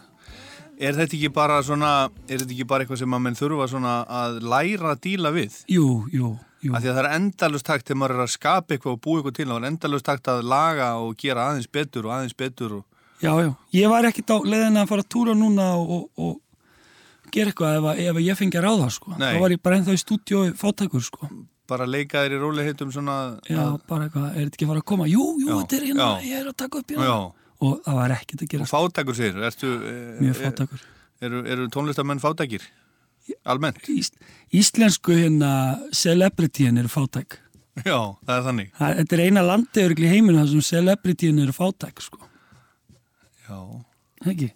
Er þetta ekki bara svona, er þetta ekki bara eitthvað sem að menn þurfa svona að læra að díla við? Jú, jú, jú. Af því að það er endalust takt þegar maður er að skapa eitthvað og búa eitthvað til, það er endalust takt að laga og gera aðeins betur og aðeins betur og... Já, já, ég var ekkert á leiðin að fara að túra núna og, og, og gera eitthvað ef, ef ég fengi að ráða, sko. Nei. Þá var ég bara ennþá í stúdíói fátækur, sko. Bara leika þér í róliheitum svona... Já, bara eitthvað, er þetta ekki að fara að koma? Jú, jú, þetta er hérna, ég er að taka upp hérna. Já. Og það var ekkert að gera. Og fátækur segir, ertu... eh, Mjög fátækur. Eru, eru tónlistamenn fátækir? Almennt? Ís, íslensku hérna celebrityin eru fátæk. Já, það er þannig. Það, þetta er eina landið í heiminu þar sem celebrityin eru fátæk, sko. Já. Ekki?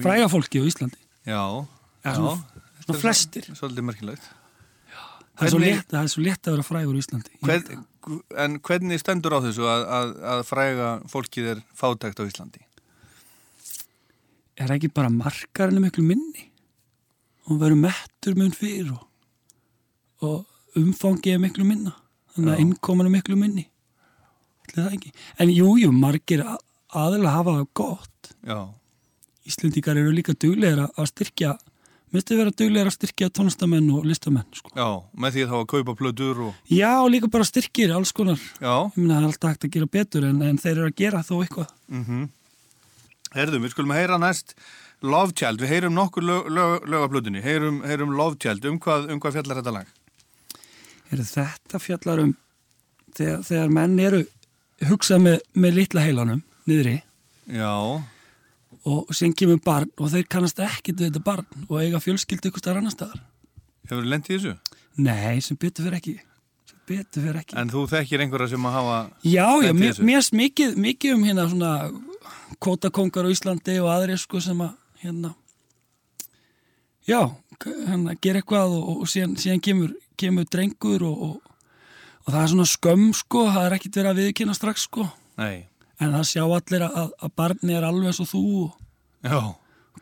Fræga fólki á Íslandi. Já. Já, svona- svona er flestir. Svolítið merkilegt. Það er, Hvernig- létt, það er svo létt að vera frægur í Íslandi. Hvern, en hvernig stendur á þessu að, að, að fræga fólkið er fátækt á Íslandi? er ekki bara markarinn miklu minni? Og verður mettur mun fyrir og, og umfangið er miklu minna. Þannig að innkoman er miklu minni. En jú, jú, margir a- aðeins hafa það gott. Já, Íslendingar eru líka duglegir að styrkja minnstu vera duglegir að styrkja tónlistamenn og listamenn sko. já, með því að þá að kaupa plötur og, Já, líka bara styrkir alls konar. Já, Ég meina það er alltaf hægt að gera betur en, en þeir eru að gera þó eitthvað. Mhm. Herðum, við skulum heyra næst Love Child, við heyrum nokkur lög, lög, lög af plötunni, heyrum, heyrum Love Child, um hvað, um hvað fjallar þetta lag? Heru, Þetta fjallar um þegar, þegar menn eru hugsað með, með litla heilanum niðri. Já, og sem kemur barn og þeir kannast ekkit við þetta barn og eiga fjölskyldu ykkur staðar annar staðar. Hefur lent í þessu? Nei, sem betur fyrir ekki. Sem betur fyrir ekki. En þú þekkir einhverja sem að hafa Já, já, mér mér finnst mikið, um hérna svona kótakongar á Íslandi og aðri sko sem að hérna já, hérna gera eitthvað og, og síðan, síðan kemur, kemur drengur og, og, og það er svona skömm sko, það er ekkit verið að viðkynna strax sko. Nei, en það sjá allir að, að barni er alveg eins og þú og,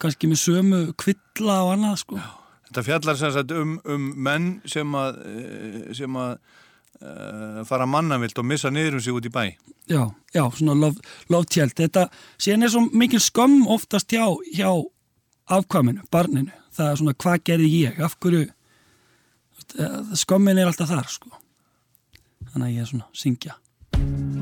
kannski með sömu kvilla og annað sko. Þetta fjallar sem sagt um, um menn sem að, eh, sem að uh, fara mannavilt og missa niður um sig út í bæ. Já, já, svona child þetta, síðan er svo mikil skömm oftast hjá, hjá afkvæminu, barninu, það er svona hvað gerði ég, af hverju eh, skömmin er alltaf þar sko. Þannig að ég er svona syngja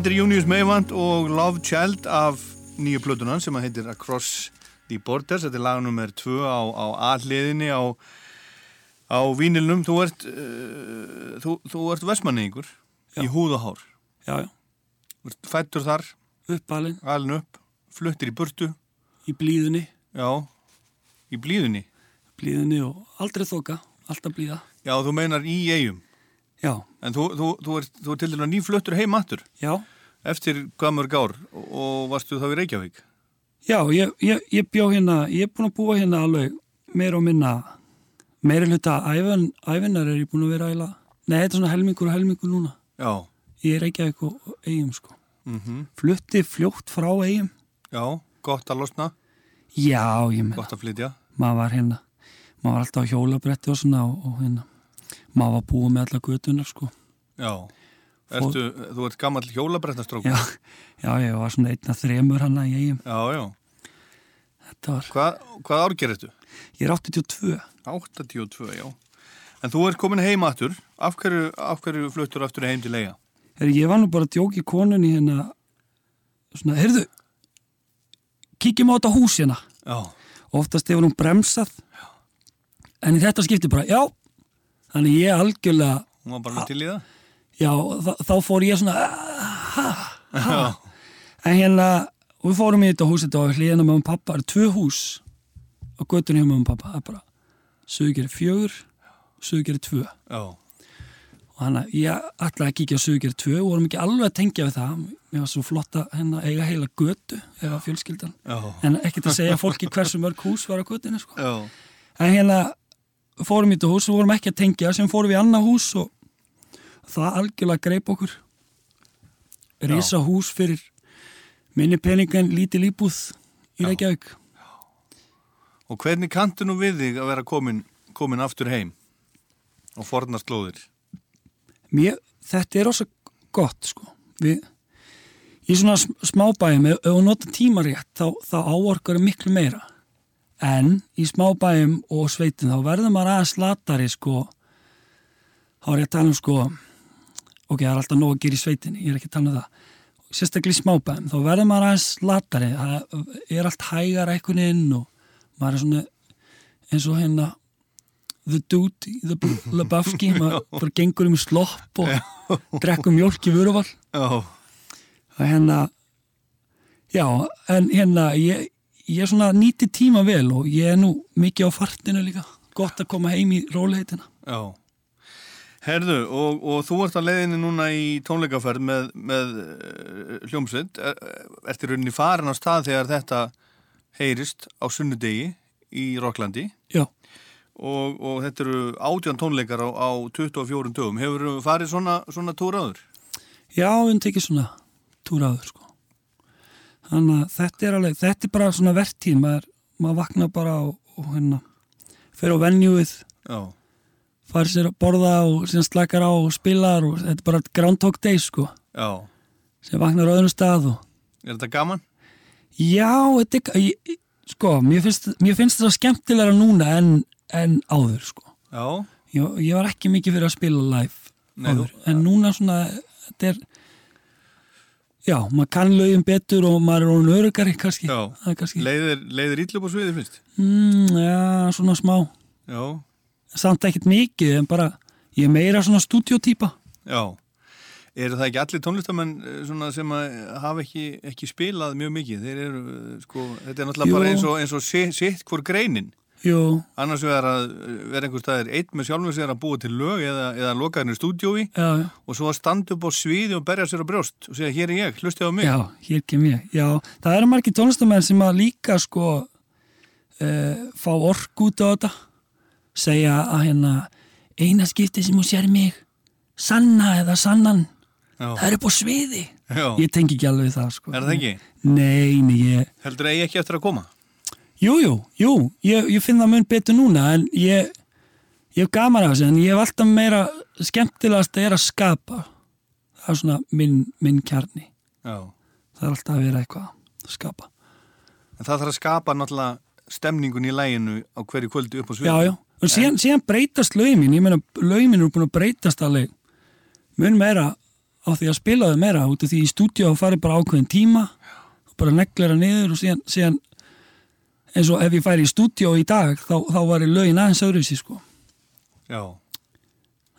Þetta er Junius Meivand og Love Child af nýju plötunan sem heitir Across the Borders. Þetta er lagnummer 2 á, á A-hliðinni á, Á vínilnum, þú ert, uh, þú, þú ert vestmanningur í húð og hár. Já, já. Þú ert fættur þar. Uppalinn. Alin upp, fluttir í burtu. Í blíðunni. Já, í blíðunni. Blíðunni og aldrei þoka, alltaf blíða. Já, þú meinar í eigum. Já. En þú, þú, þú, ert, þú ert til dæla nýfluttur heim aftur. Já. Eftir hvað mörg ár og, og varstu þá í Reykjavík. Já, ég, ég, ég bjó hérna, ég er búin að búa hérna alveg meira og minna, meira hluta æfin, æfinar er ég búin að vera æla, nei, þetta er svona helmingur og helmingur núna. Já. Ég er ekki eitthvað eigum, sko. Mm Flutti fljótt frá eigum. Já, gott að losna. Já, ég meina. Gott að flytja. Maður var hérna, maður var alltaf á hjólabretti og svona og, og hérna, maður var búið með alla götunar, sko. Já. Ertu, þú ert gammal hjólabrettastrókur. Já, já, ég var svona einna þremur hann að ég. Já, já. Var... Hva, hvað árger ertu? Ég er 82. 82, já. En þú ert komin heim aftur. Af hverju, af hverju fluttur aftur heim til eiga? Ég var nú bara að djóki konunni hérna, svona, heyrðu, kíkjum á þetta hús hérna. Já. Oftast hefur hún bremsað, já. en í þetta skipti bara, já, þannig ég algjörlega... Hún var bara til í það? Já, þá, fór ég svona, ha, ha. En hérna, við fórum í þetta hús, þetta var hlýðina með um pappa, það er tvö hús á göttunni hjá með um pappa, það er bara, sögir fjögur, sögir tvö. Já. Og hann að ég ætlaði að kíkja á sögir tvö og vorum ekki alveg að tengja við það. Mér var svo flott að hérna, eiga heila götu eða fjölskyldan. Já. En ekkert að segja fólki hversu mörg hús var á götunni, sko. Já. En hérna fórum í þetta hús og vorum ekki að tengja, sem fórum við í annað hús og það algjörlega greip okkur. Rísa hús fyrir minni peningan lítil íbúð í Reykjavík. Og hvernig kantu nú við þig að vera komin, komin aftur heim og forna slóðir? Mér, þetta er ósað gott sko. Við, í svona smábæjum, ef við nota tímarétt þá, þá áorkar miklu meira. En í smábæjum og sveitin þá verður maður aðeins latari sko, þá er ég að tala um sko, ok, það er alltaf nóg að gera í sveitinni, ég er ekki að tala um það. Sérstaklega í smábæjum, þá verður maður aðeins latari, það er allt hægar einhvern veginn og maður er svona eins og hérna the dude, the Lebowski maður bara gengur um slopp og drekkum mjölk í vöruval. Já. og hérna já, en hérna ég, ég er svona nýti tíma vel og ég er nú mikið á fartinu líka. Gott að koma heim í róleitina Já Herðu, og, og þú ert að leiðinni núna í tónleikaferð með, með uh, hljómsveit er, ertu rauninni farin á stað þegar þetta heyrist á sunnudegi í Rokklandi Já og, og þetta eru átján tónleikar á, á 24 dögum. Hefur þú farið svona, svona túraður? Já, hefum tekið svona túraður sko. Þannig að þetta er alveg, þetta er bara svona vertíð, maður, maður vakna bara og, og hérna fer á venjúið, Já. Farið sér að borða og síðan slakar á og spilar og þetta er bara groundhog day sko. Já. Sem vaknar á öðrum stað og... Er þetta gaman? Já, þetta er, sko, mér finnst, mér finnst þetta skemmtilega núna en en áður sko Já Ég, ég var ekki mikið fyrir að spila live Nei, áður, en núna svona þetta er já, maður kann lögum betur og maður er orðin örugari kannski, Já, kannski. leiðir, leiðir ítlu på sviði fyrst? Mm, já, svona smá Já samt ekkert mikið, en bara ég er meira svona stúdiotýpa Já, eru það ekki allir tónlistamenn eh, svona sem hafa ekki, ekki spilað mjög mikið, þeir eru eh, sko, þetta er náttúrulega Jú. bara eins og, eins og sitt, sitt hvort greinin. Jú, annars vegar að vera einhver staðir einn með sjálfum sér að búa til lög eða, eða lokaðinu stúdjói já, já, og svo að standa upp á sviði og berja sér á brjóst og segja hér er ég, hlustið á mig. Já, hér kem ég. Já, það eru margir tónlistamenn sem að líka sko uh, fá ork út á þetta segja að hérna eina skipti sem hún sér mig sanna eða sannan Já. það er upp á sviði Já. ég tengi ekki alveg það sko Er það ekki? Nei, nei, ég Heldur það ekki eftir að koma? Jú, jú, jú, ég, ég finn það mun betur núna en ég, ég hef gaman af þessu en ég hef alltaf meira skemmtilegast að er að skapa það er svona minn, minn kjarni Já. það er alltaf að vera eitthvað að skapa En það þarf að skapa náttúrulega stemningun í læginu á hverju kvöldu upp á sviði Já, já, og síðan, síðan breytast lögmin ég meina, lögmin eru búin að breytast alveg mun meira á því að spila þau meira út af því í stúdíu að fari bara ákveðin tíma og bara neglir það niður og síðan, síðan eins og ef ég færi í stúdíu í dag þá, þá var ég lögin aðeins öðruvísi sko Já.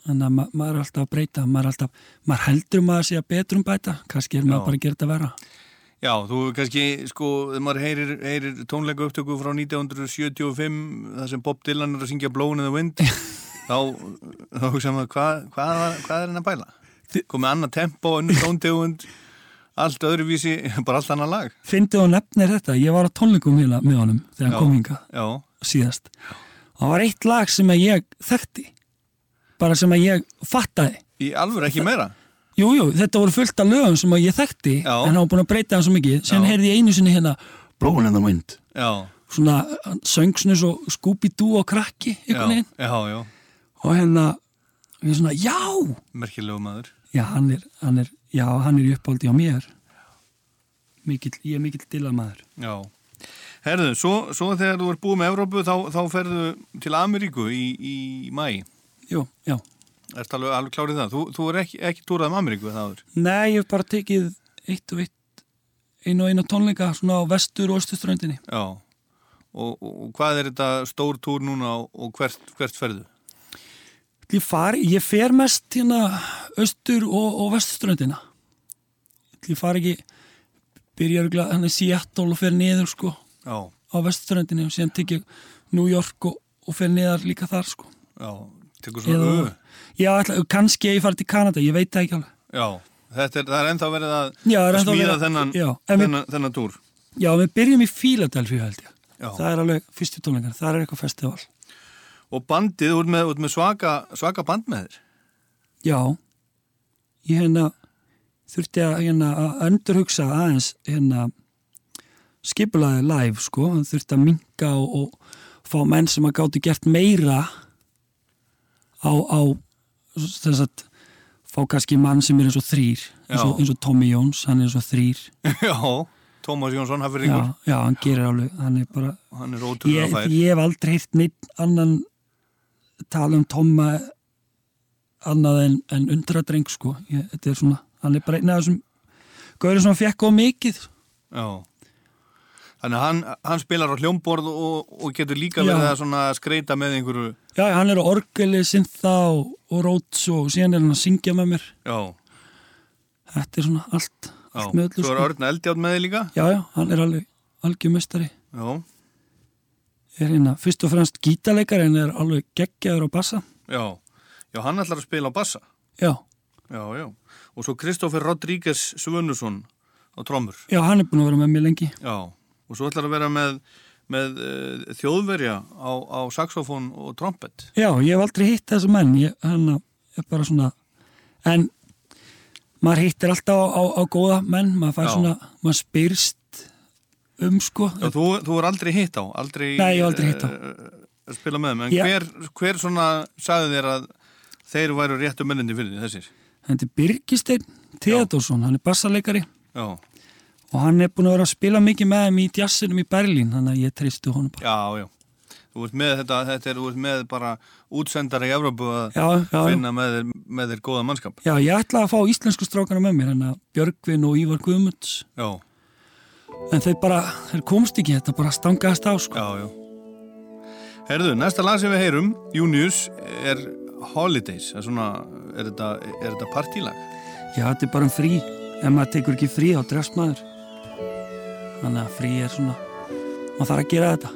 þannig að ma maður er alltaf að breyta maður, alltaf, maður heldur maður sé að betrum bæta kannski er maður Já. bara að gera þetta vera Já, þú kannski, sko, þegar maður heyrir, heyrir tónleika upptöku frá 1975 þar sem Bob Dylan er að syngja Blown in the Wind þá, þá hugsa maður, hvað, hvað, var- hvað er hann að bæla? Komið annað tempo, önnur tóntegund allt öðruvísi, bara allt annað lag fyndið og nefnir þetta, ég var á tónleikum hérna með honum þegar hann kom hinga síðast og það var eitt lag sem ég þekkti bara sem ég fattaði Í alvöru ekki meira? Jú, jú, þetta voru fullt af lögum sem að ég þekkti Já. en hann var búin að breyta það svo mikið. Sem Já. heyrði ég einu sinni hérna Blowing in the Wind. Já, svona hann söng svona svo Scooby-Doo og krakki já, og hérna ég svona, já, merkilegu maður. Já, hann er, hann er, já, hann er í uppáldi á mér. Mikill, ég er mikill dillamaður Já. Herðu, svo, svo þegar þú ert búið með Evrópu þá, þá ferðu til Ameríku í, í mæ Jú, já Ertu alveg, alveg klárið það? Þú, þú er ekki, ekki túrað um Ameríku það áður? Nei, ég hef bara tekið eitt og eitt einu og einu tónleika svona á vestur og östuströndinni Já. Og, og, og hvað er þetta stór túr núna og, hvert, hvert ferðu? Ég, fari, ég fer mest hérna austur og, og vestuströndina Ég fari ekki byrja örgulega hann í Seattle og fer niður sko Já. á vestuströndinni og síðan tek ég New York og, fer niðar líka þar sko Já, tekur svona Eða, Já, ætla, kannski ég fari til Kanada, ég veit það ekki alveg Já, þetta er, það er ennþá verið að Já, ennþá smíða verið þennan, já, en við- þennan, þennan túr. Já, við byrjum í Philadelphia held ég Já. Það er alveg fyrstu tónleikar, það er eitthvað festival Og bandið, þú ert með, með svaka, svaka band með þér. Já, ég hérna þurfti að hérna að endurhugsa aðeins hérna skipulaði live sko, hann þurfti að minka og, og fá menn sem að gátu gert meira á, á þess að fá kannski mann sem er eins og þrýr eins og, Já. eins og Tommy Jones, hann er eins og þrýr Já, Tómas Jónsson, já, hafðirringur. já, hann gerir alveg hann er bara Hann er ég, ég hef aldrei heyrt neitt annan tala um Tomma annað en, en undradreng sko ég, þetta er svona, hann er bara einn af þessum gaurið sem hann fekk á mikið Já. Þannig að hann, hann spilar á hljómborð og, og getur líka verið að skreita með einhverju. já, hann er á orgeli, syntha og, og róts og síðan er hann að syngja með mér Já. þetta er svona allt, allt með öllu Svo er Örn Eldjátt með þig líka. já, já, hann er alveg algjörmestari Já. er hérna fyrst og fremst gítarleikar en er alveg geggjaður á bassa Já. Já, hann ætlar að spila á bassa. já, Já, já. Og svo Kristófer Rodríguez Svönusson á trommur. já, hann er búin að vera með mér lengi Já. Og svo ætlar að vera með, með uh, þjóðverja á, á saxofón og trompet. Já, ég hef aldrei hitt þessu menn ég, hann er bara svona en maður hittir alltaf á, á, á góða menn maður fær Já. svona, maður spyrst um sko Já, þú, þú er aldrei hitt á, aldrei Nei, aldrei hitt á. að spila með þeim, en Já. hver, hver svona sagði þér að þeir væru réttu mennindi fyrir þessir? Þetta er Birgisteinn Theodorsson, hann er bassaleikari Já, og hann er búin að vera að spila mikið með þeim í jazzinum í Berlín þannig að ég treystu honum bara já, já. Þú ert með þetta, þetta er, með bara útsendara í Evrópu að Já, já, já. finna með þér, með þér góða mannskap. Já, ég ætla að fá íslensku strákana með mér hérna Björgvin og Ívar Guðmunds Já, en þeir bara, þeir komst ekki þetta bara stangaðast á sko já, já. Herðu, næsta lag sem við heyrum, Junius, er Holidays. Er svona, er þetta, er þetta partílag? Já, þetta er bara um frí ef maður tekur ekki frí á drefst maður þannig að frí er svona maður þarf að gera þetta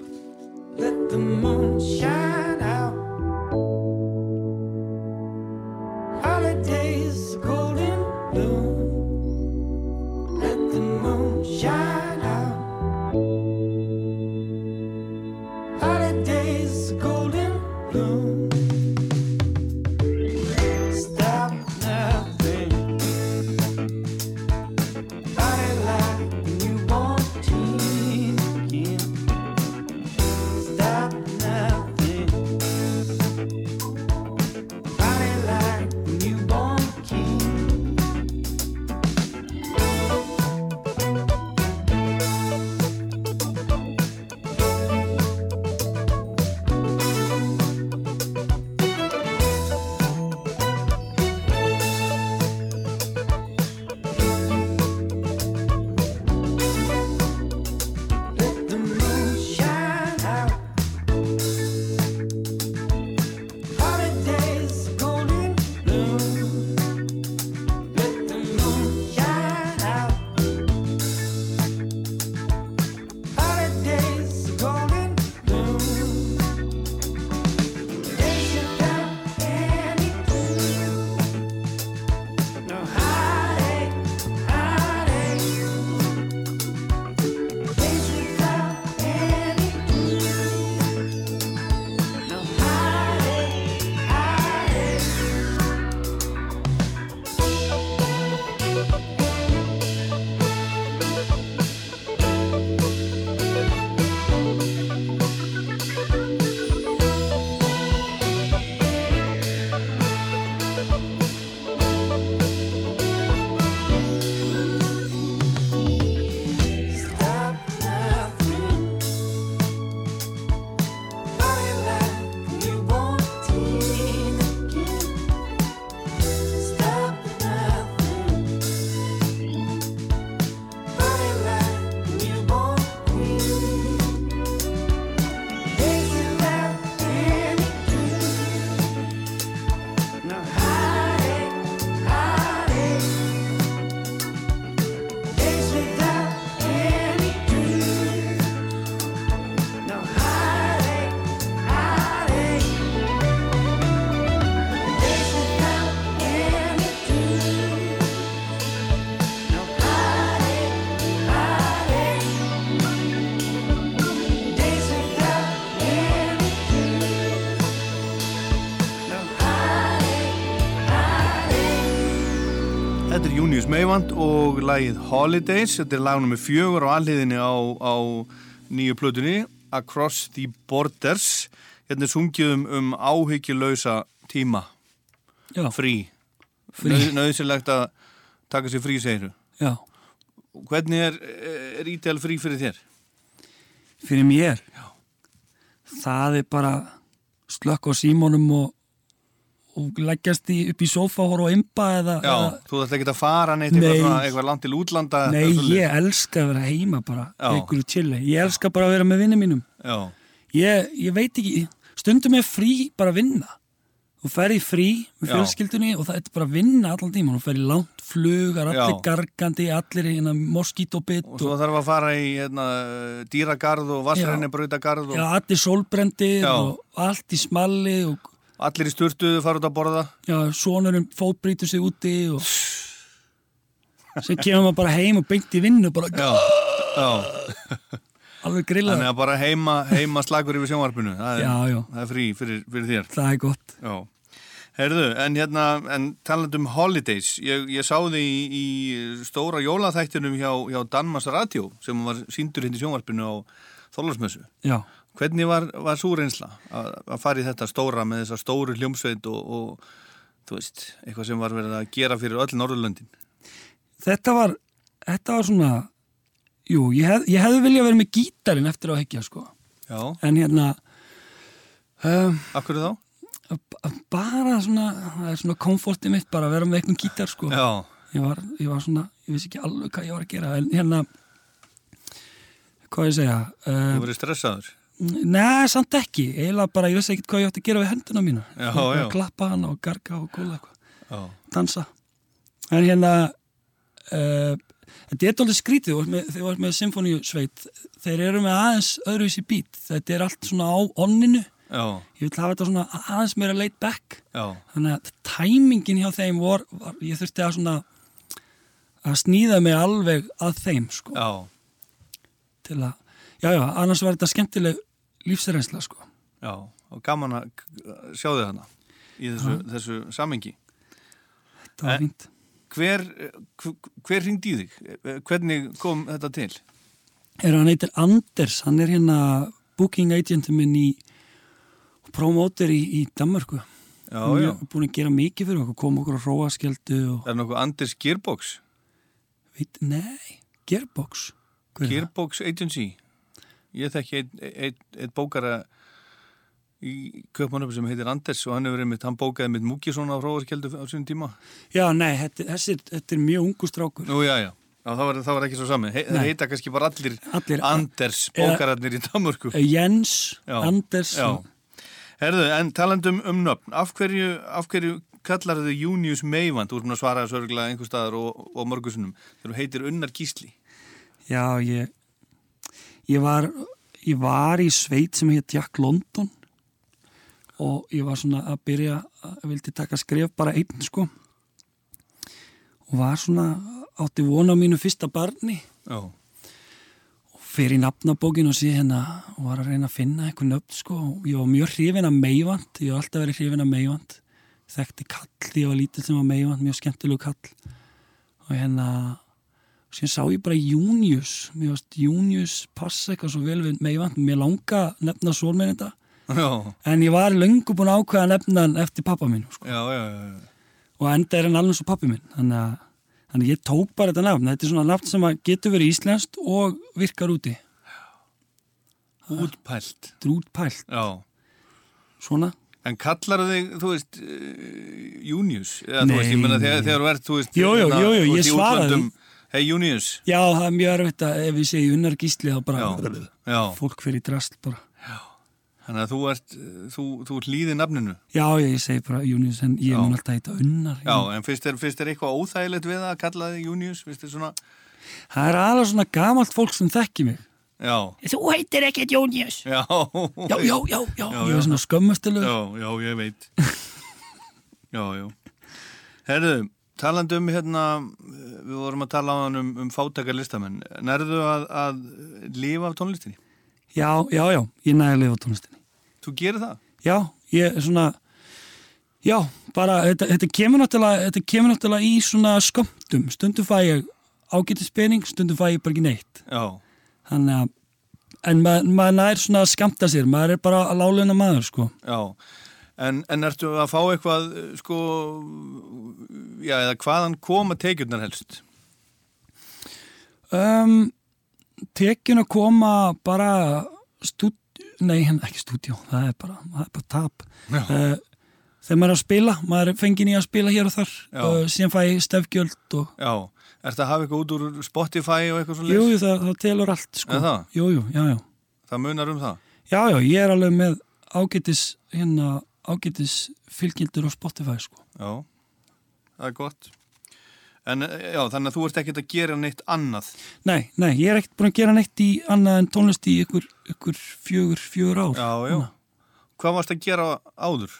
Junius Meivand og lagið Holidays. Þetta er lag nummer fjögur á alliðinni á, á nýju plötunni Across the Borders. Hérna sungið um, um áhyggjulausa tíma. Já. Frí. Frí. Nöðsilegt að taka sér frí, segiru. Já. Hvernig er, er ídel frí fyrir þér? fyrir mér Já. það er bara slökk á símónum og, og leggjast í, upp í sófa og horfa á imba eða, Já, eða þú ætla ekki að fara neitt Nei. eitthvað, land til útlanda. Nei, ég elska að vera heima bara Já. einhverju chilli, ég elska bara að vera með vinni mínum Já. ég, ég veit ekki stundum er frí bara að vinna þú fer í frí með Já. fjölskyldunni og það er bara að vinna allan tíma þú fer í langt flugar, allir Já. gargandi allir í hérna moskítóbit Og svo þarf að fara í hérna, dýragarð og vassræni brautagarð og Já, allir sólbrendir Já. og allt í smalli og allir í sturtuðu fara út að borða. já, sonurinn fótbrýtur sig úti og sem kemur maður bara heim og beint í vinnu bara Já, já. alveg grillað Þannig að bara heima, heima slagur yfir sjónvarpinu. Það er, Já, já. Það er frí fyrir, fyrir þér. það er gott Já. Herðu, en hérna, en talandi um holidays, ég, ég sá þið í, í stóra jólaþættinum hjá, hjá Danmars Radio sem var síndur hindi sjónvarpinu á Þólarsmessu. Hvernig var, var svo reynsla að, að fara í þetta stóra með þessa stóru hljómsveit og, og þú veist, eitthvað sem var verið að gera fyrir öll Norðurlöndin? þetta var, þetta var svona jú, ég, hef, ég hefði viljað vera með gítarinn eftir á hekja sko Já. en hérna um, Akkur þá? bara svona, það er svona komfortið mitt bara að vera með einhvern gítar sko Já. ég var, ég var svona, ég vissi ekki alveg hvað ég var að gera en hérna hvað ég segja Þú um, verið stressaður? Nei, samt ekki, eiginlega bara ég vissi ekkert hvað ég átti að gera við henduna mína. Já, já. klappa hana og garga og góla eitthvað. Dansa. En hérna uh, þetta er dálítið skrítið. Þegar þú ert með symfóníusveit þeir eru með aðeins öðruvísi bít þetta er allt svona á onninu. Já. ég vil hafa þetta svona aðeins meira laid back. Já. þannig að tæmingin hjá þeim var, var ég þurfti að svona að snýða mig alveg að þeim sko. Til að, já já, annars var þetta skemmtileg lífsreynsla sko Já, og gaman að sjá þig hana í þessu, þessu samengi. Það var fínt. Hver, hver, hver ringdi í þig? Hvernig kom þetta til? er hann heitir Anders, hann er hérna booking agentum minn í promóter í, í Danmarku Já, hann já. er búin að gera mikið fyrir okkur kom okkur á róaskjeldu og Er nokkuð Anders Gearbox? veit, nei, Gearbox? Gearbox Agency? Ég þekki einn ein, ein bókara í köpmannöfum sem heitir Anders og hann hefur einmitt, hann bókaði mitt Múkisson á Hróaskjöldu á sínum tíma. já, nei, þetta, þessi, þetta er mjög ungu strákur Nú, já, já. Já, það var, það var ekki svo sami. He, það heita kannski bara allir, Allir- Anders Eða- bókararnir í Danmörku. Eh, Jens, Já, Anders Já. Herðu, en talandum um nöfn, af hverju, af hverju kallar þau Június Meivand, þú erum að svara þessu örgulega einhver staðar og, og mörgusunum, þegar þú heitir Unnar Gísli. Já, ég ég var, ég var í sveit sem heit Jack London og ég var svona að byrja að vildi taka skref bara einn sko. Og var svona átti vona á mínu fyrsta barni. Já. og fer í nafnabókin og sé hérna og var að reyna að finna einhver nöfn sko. Og ég var mjög hrifin af Meivand ég var alltaf verið hrifin af Meivand þekkti kall því ég var lítill sem var Meivand mjög skemmtilegu kall. Og hérna síðan sá ég bara Június mér varst Június passa eitthvað svo vel við Meivand mér langa nefna Já, en ég var löngu búin að ákveða að nefna hann eftir pappa minn sko. já, já, já. og enda er hann alveg svo pappi minn. Þannig að, þannig að ég tók bara þetta nafn. Þetta er svona nafn sem getur verið íslenskt og virkar úti. Útpælt. Útpælt. Svona. En kallar þig, þú veist, uh, Június? Nei, þegar, þú ert, þú veist, Jú, jú, hérna, ég svaraði Hei, Június. Já, það er mjög erfitt að ef ég segi unnar gísli þá bara Já, já. fólk fyrir drast bara Þannig að þú ert, þú, þú ert líðið nafninu. Já, ég, segi bara Június en ég Já. mun alltaf heita unnar Já, en finnst þér, finnst þér eitthvað óþægilegt við að kalla þig Június? Svona, Það er alveg svona gamalt fólk sem þekki mig já. Þú heitir ekkert Június Já. Já, já, já, já, ég er svona skömmustilegur. Já, já, ég veit. já, já. Herðu, talandi um hérna, við vorum að tala á hann um, um fátakar listamenn. Nærðu að, að lifa af tónlistinni? Já, já, já, ég næði að lifa á tónlistinni Þú gerir það? Já, ég er svona Já, bara, þetta, þetta, kemur náttúrulega, þetta kemur náttúrulega í svona skömmtum. Stundum fæ ég ágætið spenning, stundum fæ ég bara ekki neitt. Já, Þannig að, en maður mað nær svona að skamta sér, maður er bara að láleina maður, sko. já. En, en ertu að fá eitthvað, sko, já, eða hvaðan koma tekjurnar helst? Um, tekjun að koma bara stúd, nei, henn ekki stúdjó, það er bara, það er bara tap. Uh, þegar maður er að spila, maður er fengið í að spila hér og þar, uh, síðan fæ stefgjöld og, Já, ertu að hafa eitthvað út úr Spotify og eitthvað svo jú, jú, það, það telur allt, sko. Er það? Jú, jú, já, já. Það munar um það? Já, já, ég er alveg með ágætis, hérna, ágætis fylgildur á Spotify, sko. Já, það er gott. En já, þannig að þú ert ekkert að gera neitt annað. Nei, nei, ég er ekkert búin að gera neitt í annað en tónlist í ykkur, ykkur fjögur, fjögur ár. Já, já. Hvað varst að gera áður?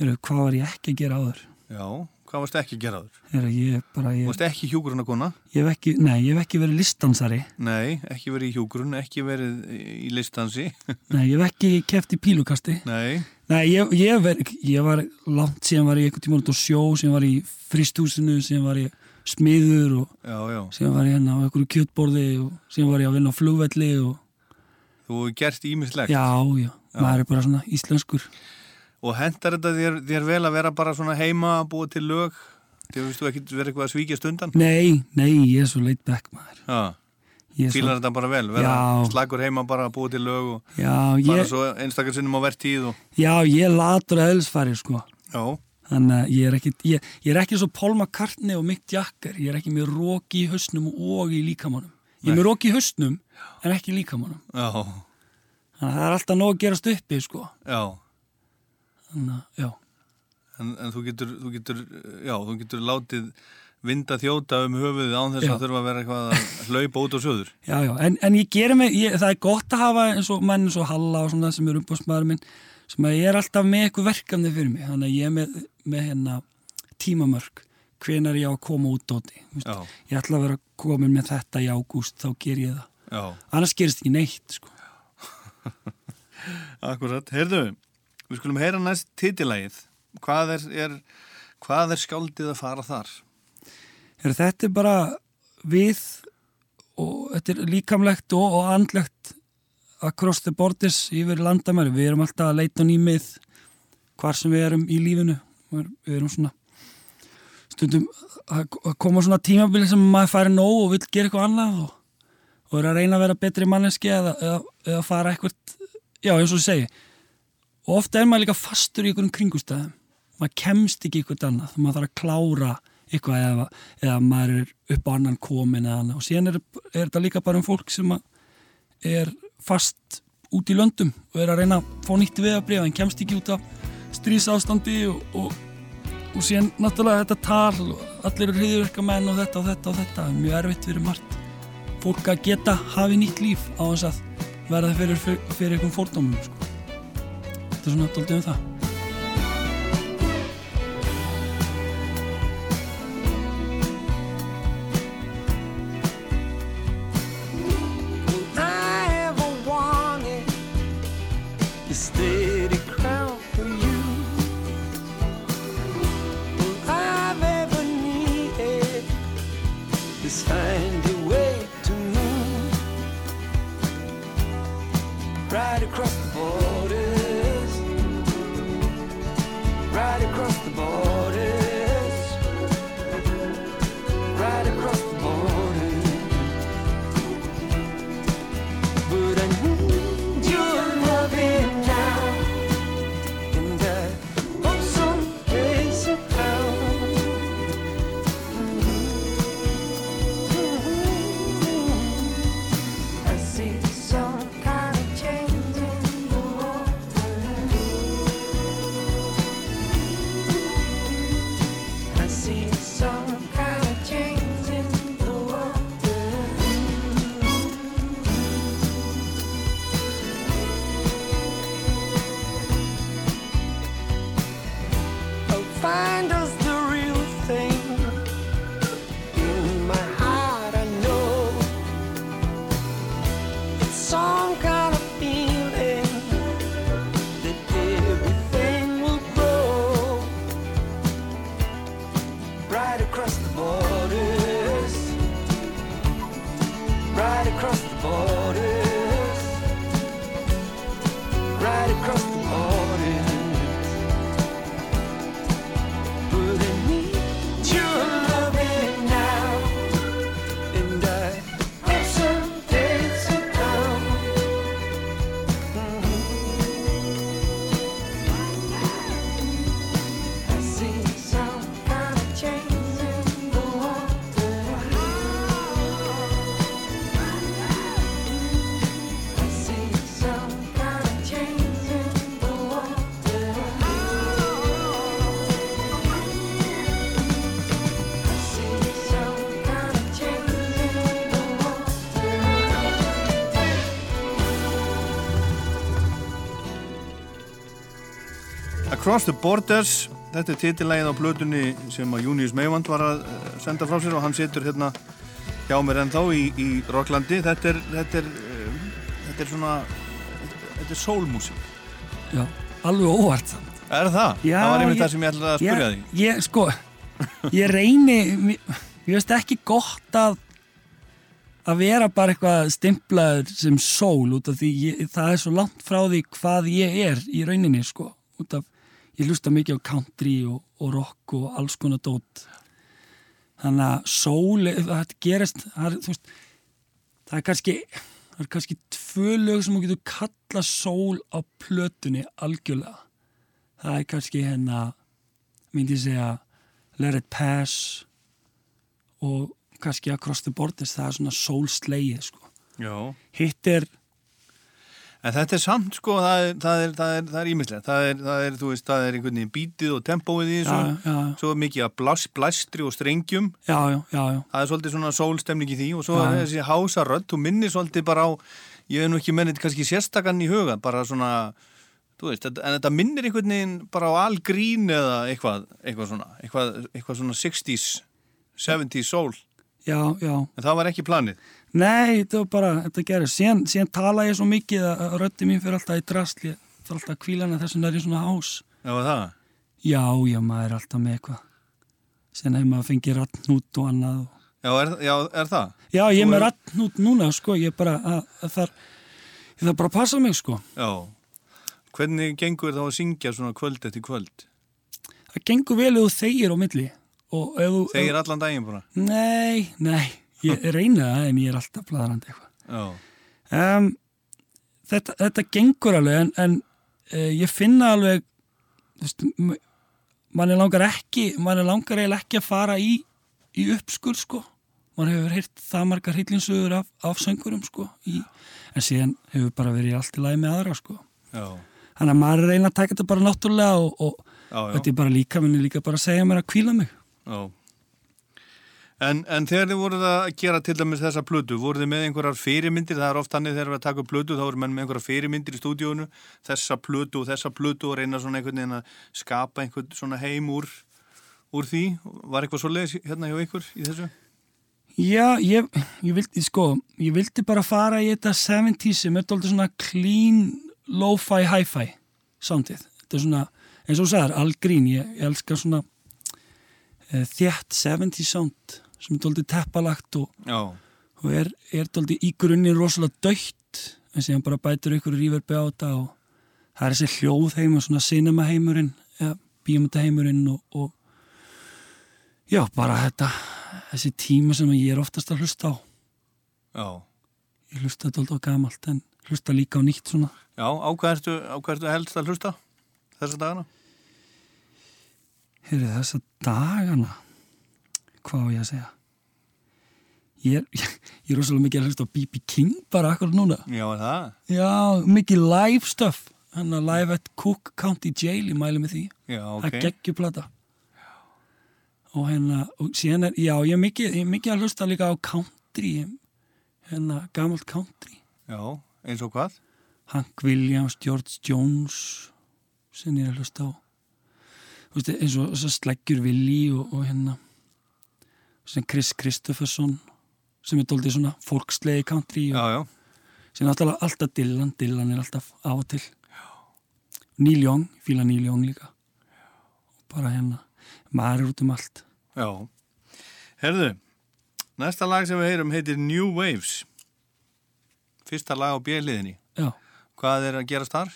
Heru, hvað var ég ekki að gera áður? Já, hvað varst ekki að gera áður? Heru, ég bara, ég... Varst ekki hjúgrunna kona? Ég hef ekki, nei, ég hef ekki verið listansari. Nei, ekki verið í hjúgrun, ekki verið í listansi. Nei, ég hef ekki keft í pílukasti. Nei. Nei, ég, ég, ver, ég var langt síðan var ég einhvern tíma út á sjó, síðan var ég í fristúsinu, síðan var ég smiður og Já, já. síðan var ég hérna á einhverju kjötborði og síðan var ég að vinna á flugvelli og Þú gert ímislegt. já, já, maður er bara svona íslenskur. Og hendar þetta þér, þér vel að vera bara svona heima að búa til lög? Þegar vistu ekki vera eitthvað að svíkja stundan? Nei, nei, ég er svo leitt back maður. Já. Fílar þetta bara vel? Vera Já. slagur heima bara að búa til lög og Já, ég, svo einstakar sinnum á vertíð og... já, ég latur eðlisfæri, sko. Já. Þannig að ég er ekki, ég, ég er ekki svo Paul McCartney og Mick Jagger, ég er ekki með róki í hausnum og í líkamannum. Ég er með róki í hausnum, en ekki í líkamannum. Já. Þannig að það er alltaf nóg að gerast uppi, sko. Já. Þannig að, já. En, en þú getur, þú getur, já, þú getur látið vinda þjóta um höfuðið án þess Já. að þurfa að vera eitthvað að hlaupa út á söður. Já, já, en, en ég ég, það er gott að hafa eins og menn eins og Halla og svona sem er umbústmaður minn, sem að ég er alltaf með eitthvað verkefni fyrir mig, þannig að ég er með, með hérna tímamörk, hvenar ég á að koma út á því, ég ætla að vera komin með þetta í ágúst, þá ger ég það. Já. Annars gerist ekki neitt, sko. Akkurat. Heyrðu, við skulum heyra næst titilægið. Hvað er, er, hvað er skáldið að fara þar? Her, þetta er bara við og þetta er líkamlegt og, og andlegt across the borders yfir landamæri. Við erum alltaf að leita nýmið hvar sem við erum í lífinu. Við erum- við svona stundum að koma svona tímabili sem maður færi nóg og vil gera eitthvað annað og, og er að reyna að vera betri manneski eða, eða, eða fara eitthvað, já eins og ég segi og ofta er maður líka fastur í einhverjum kringustæðum maður kemst ekki eitthvað annað. Maður þarf að klára eitthvað eða, eða maður er upp á annan komin eða annað. Og síðan er, er þetta líka bara um fólk sem er fast út í löndum og er að reyna að fá nýtt vegabrif en kemst ekki út af strísástandi og, og, og síðan náttúrulega þetta tal og allir eru hriðurverka menn og þetta og þetta og þetta. Er mjög erfitt fyrir margt fólk að geta hafi nýtt líf á þess að verða fyrir, fyrir, fyrir einhverjum fórdómum sko. Þetta er svona doldið um það Across the Borders þetta er titillægið á blötunni sem að Június Meivand var að eh, senda frá sér og hann situr hérna hjá mér ennþá í, í Rocklandi þetta er, þetta er um, þetta er svona þetta er soulmusik Já, alveg óvart. Er það? Já, það var einmitt ég- það sem ég ætlaði að spyrja ég, því Ég, sko, ég reyni, mér mér finnst ekki gott að að vera bara eitthvað stimplaður sem sól út af því ég, það er svo langt frá því hvað ég er í rauninni, sko, út af ég hlusta mikið á country og, og rock og alls konar dót. Þannig að sól það gerist, það er, veist það er kannski það er kannski tvö lög sem þú getur kalla sól á plötunni algjörlega. Það er kannski hérna myndi ég segja Let It Pass og kannski Across the Borders það er svona sólslegið sko. Hitt er En þetta er samt sko, það er, er, það er, það er ímislegt, það það þú veist, það er einhvern veginn bítið og tempóið í þessu, Já, já. svo er mikið að blás, blæstri og strengjum, já, já, já, já. það er svolítið svona sólstemning í því og svo Já, er já. þessi hásarödd, þú minnir svolítið bara á, ég hef nú ekki mennið kannski sérstakann í huga, bara svona, þú veist, en þetta minnir einhvern veginn bara á algrín eða eitthvað, eitthvað svona, eitthvað, eitthvað svona 60s, 70s sól, já, já en það var ekki planið. Nei, þetta var bara, þetta gerir síðan, síðan tala ég svo mikið að röddi mín fyrir alltaf í drastli er alltaf að kvíla hana þess vegna er ég svona hás Já, það? Já, já, maður er alltaf með eitthvað síðan hefur maður fengið rattnút og annað og... Já, er, já, er það? Já, ég er með er- rattnút núna, sko, ég er bara að, að þar, ég þarf bara að passa mig, sko Já. Hvernig gengur þá að syngja svona kvöld eftir kvöld? Það gengur vel ef þú þegir á milli. Þegir allan daginn bara? Nei, nei, ég reyna það en ég er alltaf bladrandi eitthvað um, þetta, þetta gengur alveg en, en uh, ég finna alveg mann er langar ekki mann er langar eiginlega ekki að fara í í uppskur sko mann hefur heyrt það margar hillinsögur af, af söngurum sko í, en síðan hefur bara verið allt í lagi með aðra sko Já. þannig að maður að reyna að taka þetta bara náttúrulega og, og Já, já. þetta er bara líka minni líka bara að segja mér að kvíla mig Já. En, en þegar þið voruð að gera til dæmis þessa plötu, voruð þið með einhverjar fyrirmyndir, það er oft þannig þegar við að taka upp plötu, þá voru menn með einhverjar fyrirmyndir í stúdíónu, þessa plötu og þessa plötu og reyna svona einhvern veginn að skapa einhvern svona heim úr, úr því. Var eitthvað svo leiðis hérna hjá ykkur í þessu? Já, ég, ég vildi, sko, ég vildi bara fara í þetta 70s sem er dálítið svona clean, lo-fi, hi-fi soundið. Þetta er svona, eins og þú sagðar, algrín, ég, ég elska svona uh, þjætt 70s sound sem er dálítið teppalagt og, og er, er dálítið í grunninn rosalega dögt en síðan bara bætur ykkur ríverbi á þetta og það er þessi hljóð heimur, svona cinema heimurinn, ja, bíomönda heimurinn og, og já, bara þetta, þessi tíma sem ég er oftast að hlusta á. Já. Ég hlusta þetta á gamalt en hlusta líka á nýtt svona. Já, á hvað ertu, á hvað ertu helst að hlusta þessa dagana? Heyrðu þessa dagana, hvað á ég að segja? Ég er, ég er rosalega mikið að hlusta á B.B. King bara akkur núna. Já, er það? Já, mikið live stuff. Hann að live at Cook County Jail, ég mæli með því. Já, Það ok. geggjuplata. Og hérna, og síðan er, já, ég er mikið, ég er mikið að hlusta líka á country, hérna, gamalt country. Já, eins og hvað? Hank Williams, George Jones sem ég er að hlusta á Þú veist, eins og sleggjur Willi og, og hérna sem Chris Kristofferson sem er doldið svona fólkslegi country og já, já. sem er alltaf, alltaf Dylan, Dylan er alltaf af og til Neil Young, fíla Neil Young líka og bara hérna maður er út um allt Já. Herðu, næsta lag sem við heyrum heitir New Waves. Fyrsta lag á bjöliðinni. Já. Hvað er að gerast þar?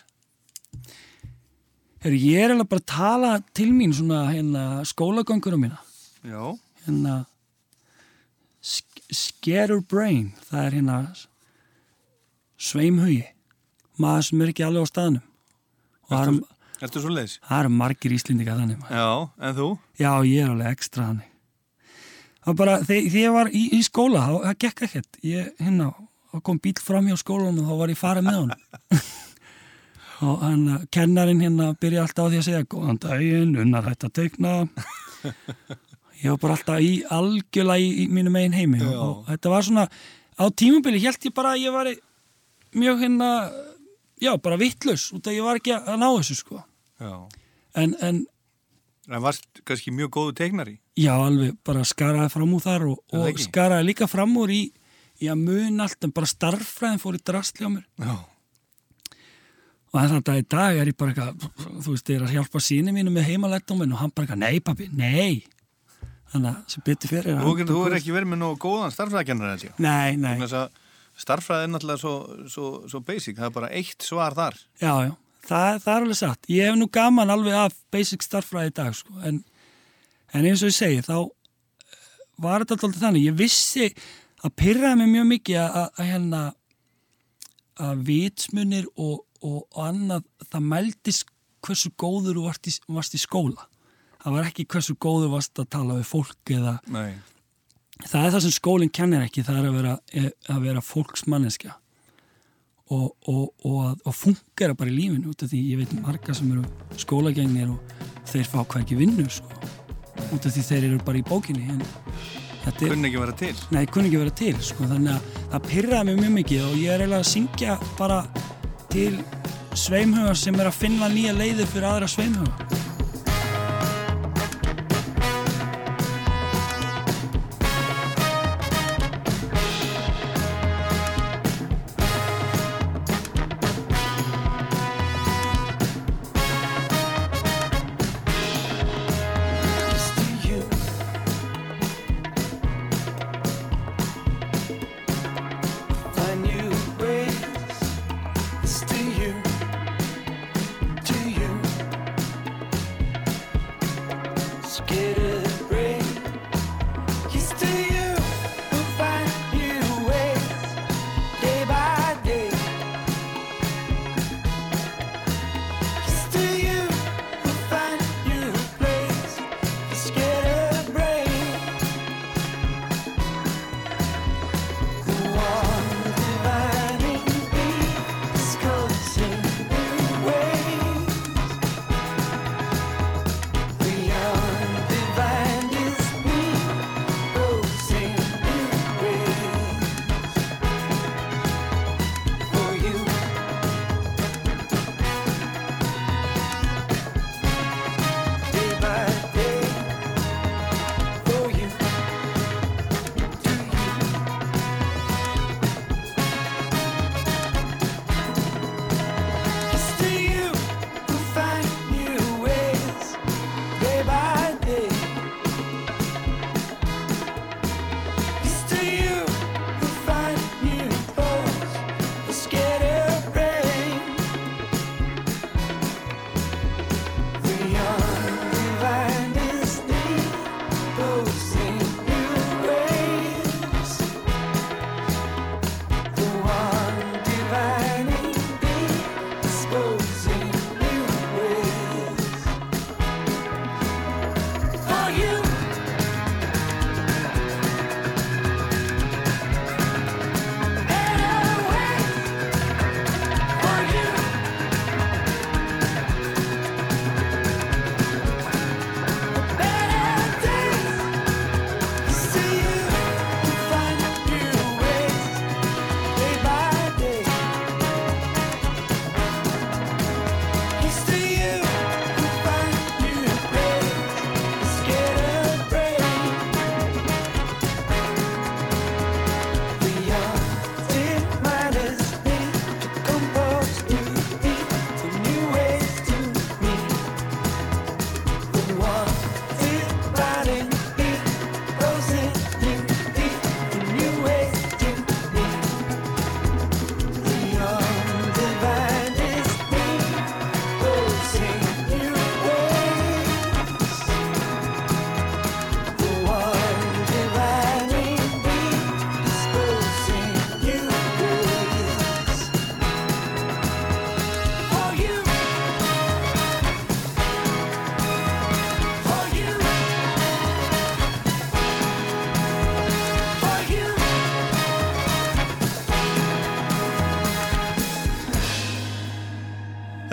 Heru, ég er alveg bara að tala til mín svona hérna skólagöngurum mína Já. hérna sk Scatter Brain það er hérna sveimhugi maður sem er ekki alveg á staðnum það eru- Ertu svo leiðis? það eru margir íslendinga þannig maður. Já, en þú? já, ég er alveg ekstra þannig það bara, þegar ég var í, í skóla það, það gekk ekkert ég, hérna, það kom bíl fram hjá skólanum og þá var ég farið með honum og hann, að kennarinn hérna byrja alltaf á því að segja góðan daginn, unnar þetta að teikna ég var bara alltaf í algjörlega í, í mínu megin heimi og, og þetta var svona á tímubili held ég bara að ég var mjög hérna já, bara vittlus út að ég var ekki að ná þessu sko Já. en, en Það varst kannski mjög góðu teiknari. já, alveg bara skaraði fram úr þar og, og skaraði líka fram úr í, í að mun allt en bara starffræðin fór í drastli á mér Já. og þannig að í dag er ég bara eitthvað þú veist, ég er að hjálpa síni mínu með heimalættuminn og hann bara eitthvað, nei pabbi, nei þannig að sem betur fyrir Þú, þú er ekki verið með nógu góðan starffræðakennara held ég. Nei, nei. Starffræði er náttúrulega svo, svo, svo basic, það er bara eitt svar þar. Já, já, það, það er alveg satt. Ég hef nú gaman alveg af basic starffræði í dag, sko, en, en eins og ég segi, þá eh, var þetta alltaf þannig. Ég vissi að pyrraði mig mjög mikið að, hérna að vitsmunir og, og, og annað, það mældist hversu góður þú varst í, varst í skóla. Það var ekki hversu góður varst að tala við fólk eða Nei. það er það sem skólinn kennir ekki, það er að vera, að vera fólksmanneskja og, og, og, og fungera bara í lífinu út af því ég veit marga sem eru skólagengnir og þeir fá hverki vinnu sko, út af því þeir eru bara í bókinni en þetta Kunni ekki vera til. nei, kunni ekki vera til sko, þannig að það pyrraði mig mjög mikið og ég er eiginlega að syngja bara til sveimhuga sem er að finna nýja leiðir fyrir aðra sveimhuga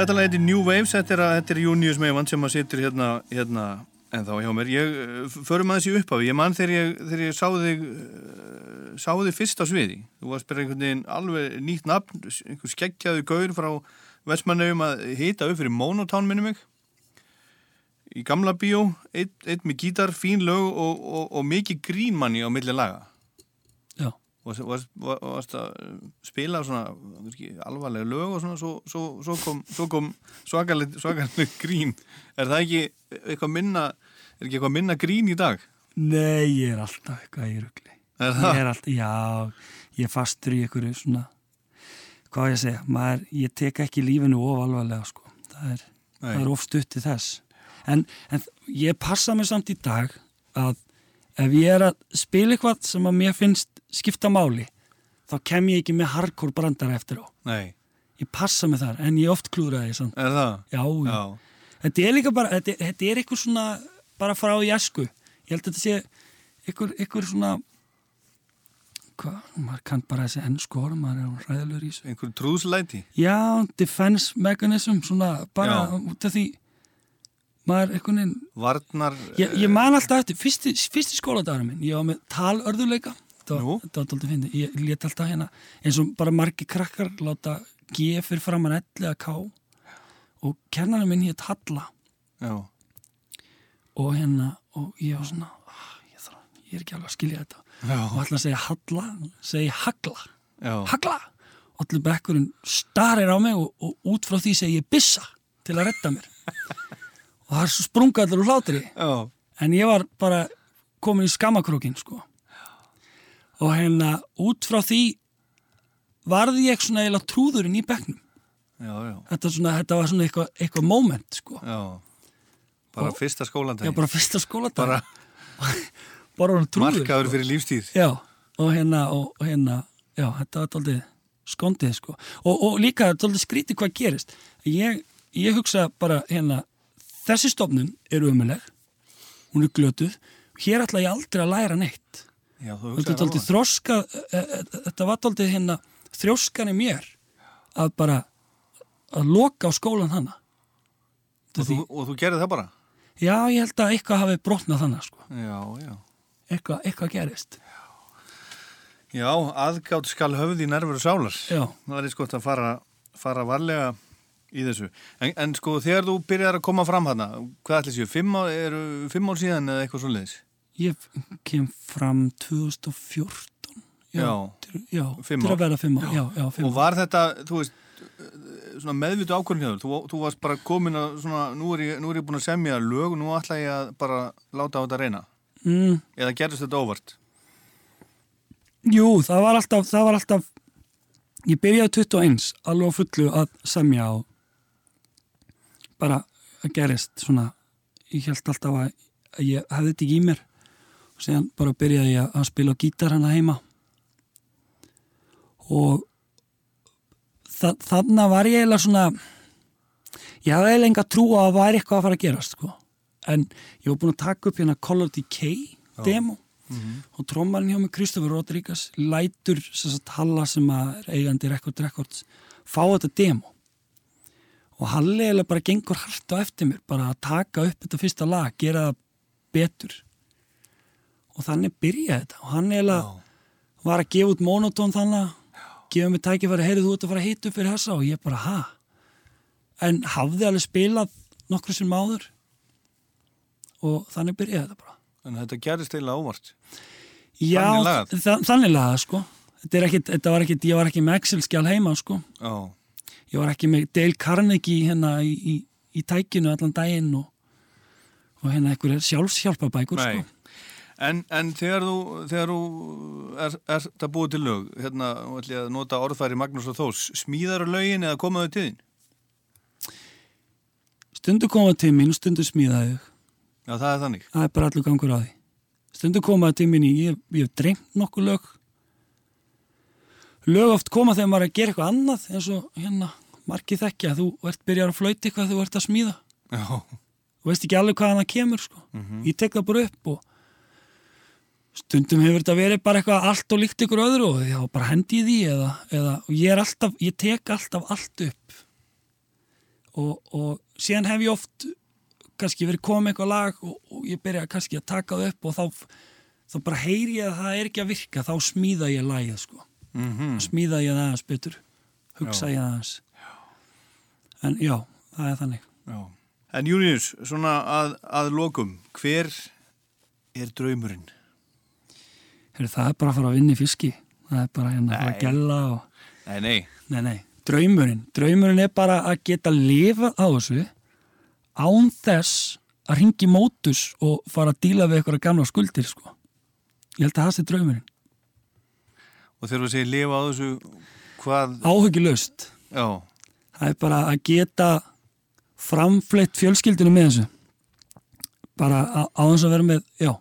Þetta lag heitir New Waves, þetta er, þetta er Junius Meivand sem að situr hérna, hérna en þá hjá mér. Ég eh, förum aðeins í upphafi, ég man þegar ég, þegar ég sá þig eh, sá þig fyrst á sviði. Þú varst bara einhvern veginn alveg nýtt nafn, einhver skeggjaðu gaur frá Vestmannauðum að hita upp fyrir Monotón minni mig. í gamla bíó, eitt, eitt með gítar, fín lög og, og, og mikið grínmanni á milli laga. Og varst, var, varst að spila svona alvarlega lög og svona, svo, svo, svo kom, svo kom svakaleg, svakaleg grín. Er það ekki eitthvað minna, er ekki eitthvað minna grín í dag? Nei, ég er alltaf eitthvað í það? Ég er alltaf, já, ég fastur í einhverju svona, hvað ég segja, maður, ég tek ekki lífinu of alvarlega, sko. Það er, er of stutt til þess. En, en ég passa mig samt í dag að ef ég er að spila eitthvað sem að mér finnst skipta máli, þá kem ég ekki með hardcore brandara eftir á. Nei. Ég passa mig þar, en ég oft klúra samt. Er það? Já, já. Þetta er líka bara, þetta, þetta er eitthvað svona bara frá jæsku. Ég held að þetta sé eitthvað, eitthvað svona hvað, maður kann bara þessi ennsku orð, maður er ræðilegur í þessu. Einhver trúðslæti? Já, defense mechanism, svona bara Já. út af því maður veginn Varnar... Ég, ég man alltaf eftir, fyrsti, fyrsti skóladagur minn, ég var með talörðuleika það þetta var dálítið fyndið, ég let alltaf hérna eins og bara margi krakkar láta G fyrir framann L eða K. Og kennarinn minn hétt Halla. Já. og hérna, og ég var svona ah, ég, þarf, ég er ekki alveg að skilja þetta. Já. og að segja Halla, segi Hagla. Já. Hagla! Og allir bekkurinn starir á mig og, og út frá því segi ég Bissa til að redda mér. Og það er svo sprunga allir úr hlátri. En ég var bara komin í skammakrókin sko og hérna út frá því varði ég svona eiginlega trúðurinn í já. þetta, þetta var svona eitthvað, eitthvað moment sko Já. Bara Og- fyrsta skólandagi. Já, bara fyrsta skóladag Bara bara trúður markaður sko. fyrir lífstíð. Já, og hérna, og, og hérna já, þetta var tóltið skondið sko. og, og líka tóltið skrítið hvað gerist ég, ég hugsa bara hérna, þessi stofnun er umuleg hún er glötuð hér ætla ég aldrei að læra neitt Já, þú þetta er tóltið þroska e, e, þetta var tóltið hérna þrjóskan í mér að bara að loka á skólan hana Og þú, og þú gerði það bara? já, ég held að eitthvað hafi brotnað þannig sko. Já, já. eitthvað, eitthvað gerist Já, aðgátt skal höfði og sálar. Já. Það er sko að fara, fara varlega í þessu. En, en sko þegar þú byrjar að koma fram hana, hvað ætli séu, fimm ár, fimm ár síðan eða eitthvað svo leiðis? Ég kem fram 2014 Já, til, já til að vera fimm ár. Já, já, Og var þetta, þú veist, svona meðvitu ákvörðin hjá þér, þú, þú varst bara komin að svona, nú er, ég, nú er ég búin að semja lög, nú ætla ég að bara láta á þetta reyna. mm, Eða gerðist þetta óvart? Jú, það var alltaf það var alltaf ég byrjaði 21 alveg á fullu að semja og bara að gerist svona. Ég held alltaf að, ég hefði þetta ekki í mér og síðan bara byrjaði ég að spila gítar hana heima. Og þa þannig var ég eiginlega svona ég hafði eiginlega enga trú að það væri eitthvað að fara að gerast sko. en ég var búin að taka upp hérna Color Decay demo. Og trommarinn hjá mig Kristoffer Rodríguez lætur sem sagt Halla sem að eigandi Record Records fá þetta demo. Og Halli eiginlega bara gengur hart á eftir mér bara að taka upp þetta fyrsta lag gera það betur og þannig byrjaði þetta og hann eiginlega var að gefa út monotón þannig gefa mig tækifæri, heyrðu þú ert að fara að hita upp fyrir þessa og ég bara, ha? En hafði alveg spilað nokkru sem áður og þannig byrjaði þetta bara. En þetta gerðist eiginlega óvart. Já, Þannig lagað? þa þannig lagað, sko. Þetta ekkit, þetta var ekkit, ég var ekki með Excel-skjál heima, sko. Já. Ég var ekki með Dale Carnegie hérna í, í, í tækinu allan daginn og, og hérna einhverja sjálfshjálpabækur, sko. En, en þegar þú, þegar þú er, er það búið til lög, hérna, nú ætlum ég að nota orðfæri Magnús og Þós, smíðar lögin eða komaðu til þín? Stundu koma til mín og stundu smíðaði þau. Já, það er þannig. Það er bara allur gangur á því. Stundu komaði til mín ég, ég hef dreymt nokkuð lög. Lög oft koma þegar maður er að gera eitthvað annað eins og hérna, margið þekkja, þú ert byrjar að flauti eitthvað þú ert að smíða. Já. Þú veist ekki alveg hvaðan það kemur, sko. Mhm. Ég tek það bara upp og stundum hefur þetta verið bara eitthvað allt og líkt ykkur öðru og já, bara hendi í því eða, eða og ég er alltaf, ég tek alltaf allt upp og, og síðan hef ég oft kannski verið komið eitthvað lag og, og ég byrja kannski að taka það upp og þá, þá bara heyri ég að það er ekki að virka þá smíða ég lagið sko Mhm. smíða ég það aðeins betur hugsa Já. ég það aðeins en já, það er þannig Já. En Június, svona að, að lokum, hver er draumurinn? Heyrðu, það er bara að fara að vinna í fiski. Það er bara hérna að gella og... Nei, nei. nei, nei, draumurinn. Draumurinn er bara að geta lifað á þessu án þess að ringi mótus og fara að díla við eitthvað gamla skuldir sko. ég held að það sé draumurinn. Og þegar þú segir lifa á þessu, hvað... áhugilöst Já, það er bara að geta framfleitt fjölskyldinu með þessu. Bara á þess að vera með já,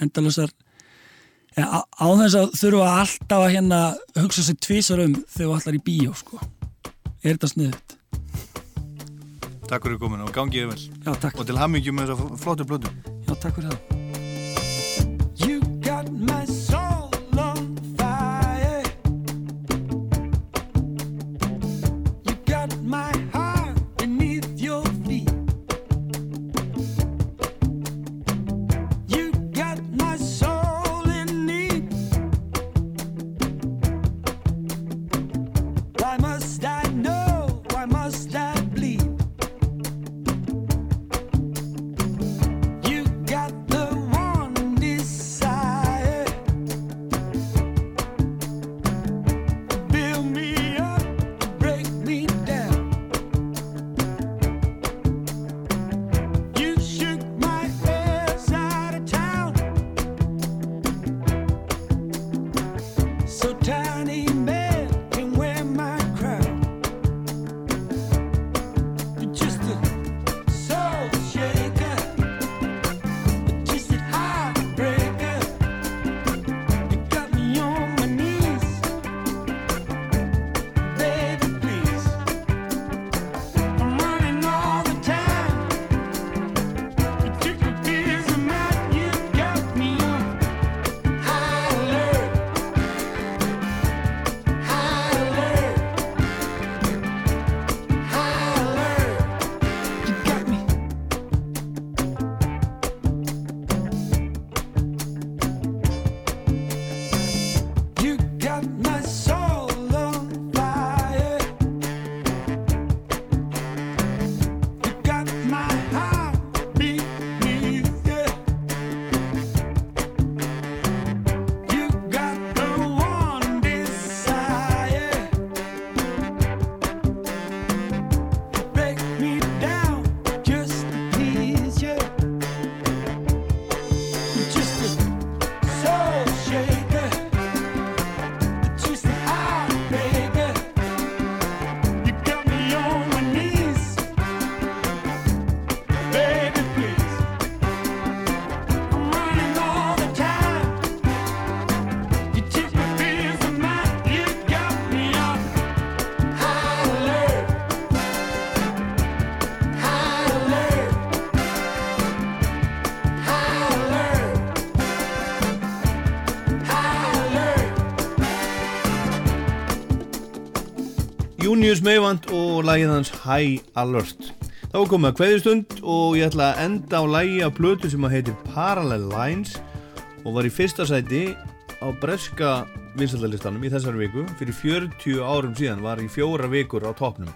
endalessar á, á þess að þurfa alltaf að hérna hugsa sér tvísar um þegar þú allar í bíó sko er þetta sniðut takk fyrir komin og gangið vel. Já. Og til hamingjum með þessa flottu blödu. Já, takk fyrir það Június Meivand og lagið hans High Alert. Þá er komið að kveðistund og ég ætla að enda á lagi af blötu sem að heitir Parallel Lines og var í fyrsta sæti á breska vinsaldalistanum í þessari viku. Fyrir 40 árum síðan var í fjóra vikur á topnum.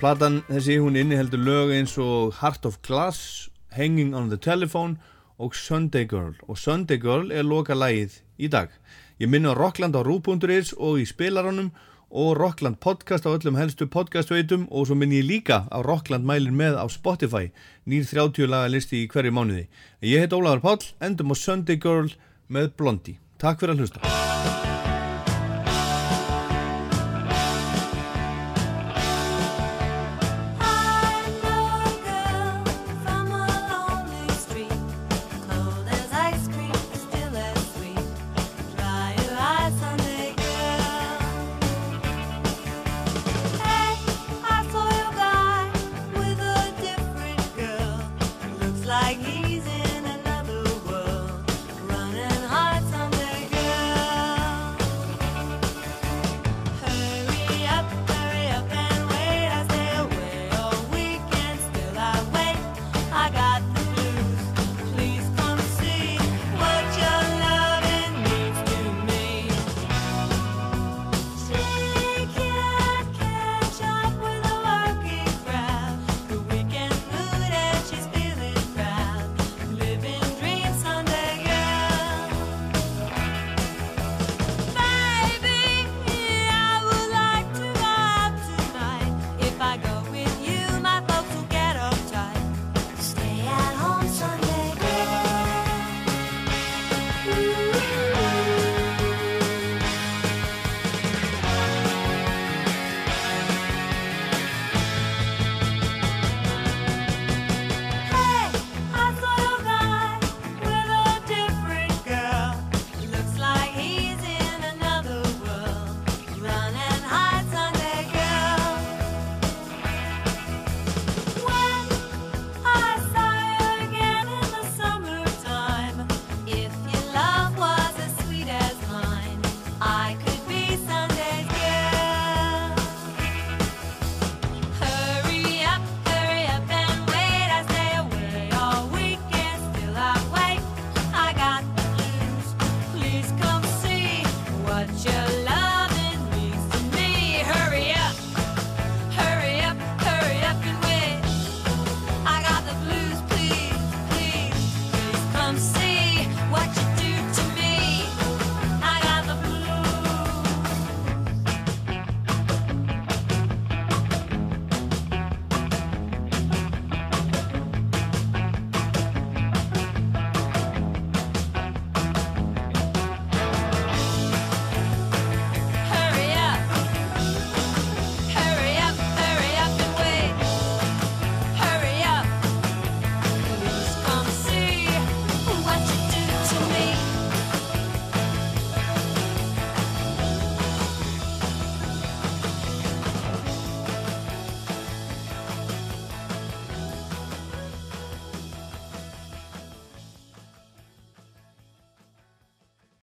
Platan þessi hún inniheldur lög eins og Heart of Glass, Hanging on the Telephone og Sunday Girl og Sunday Girl er loka lagið í dag. Ég minna Rockland á Rú.is og í spilaranum og Rockland podcast á öllum helstu podcastveitum og svo minn ég líka á Rockland mælin með á Spotify nýr 30 laga listi í hverju mánuði. Ég heit Ólafur Páll, endum á Sunday Girl með Blondie. Takk fyrir að hlusta.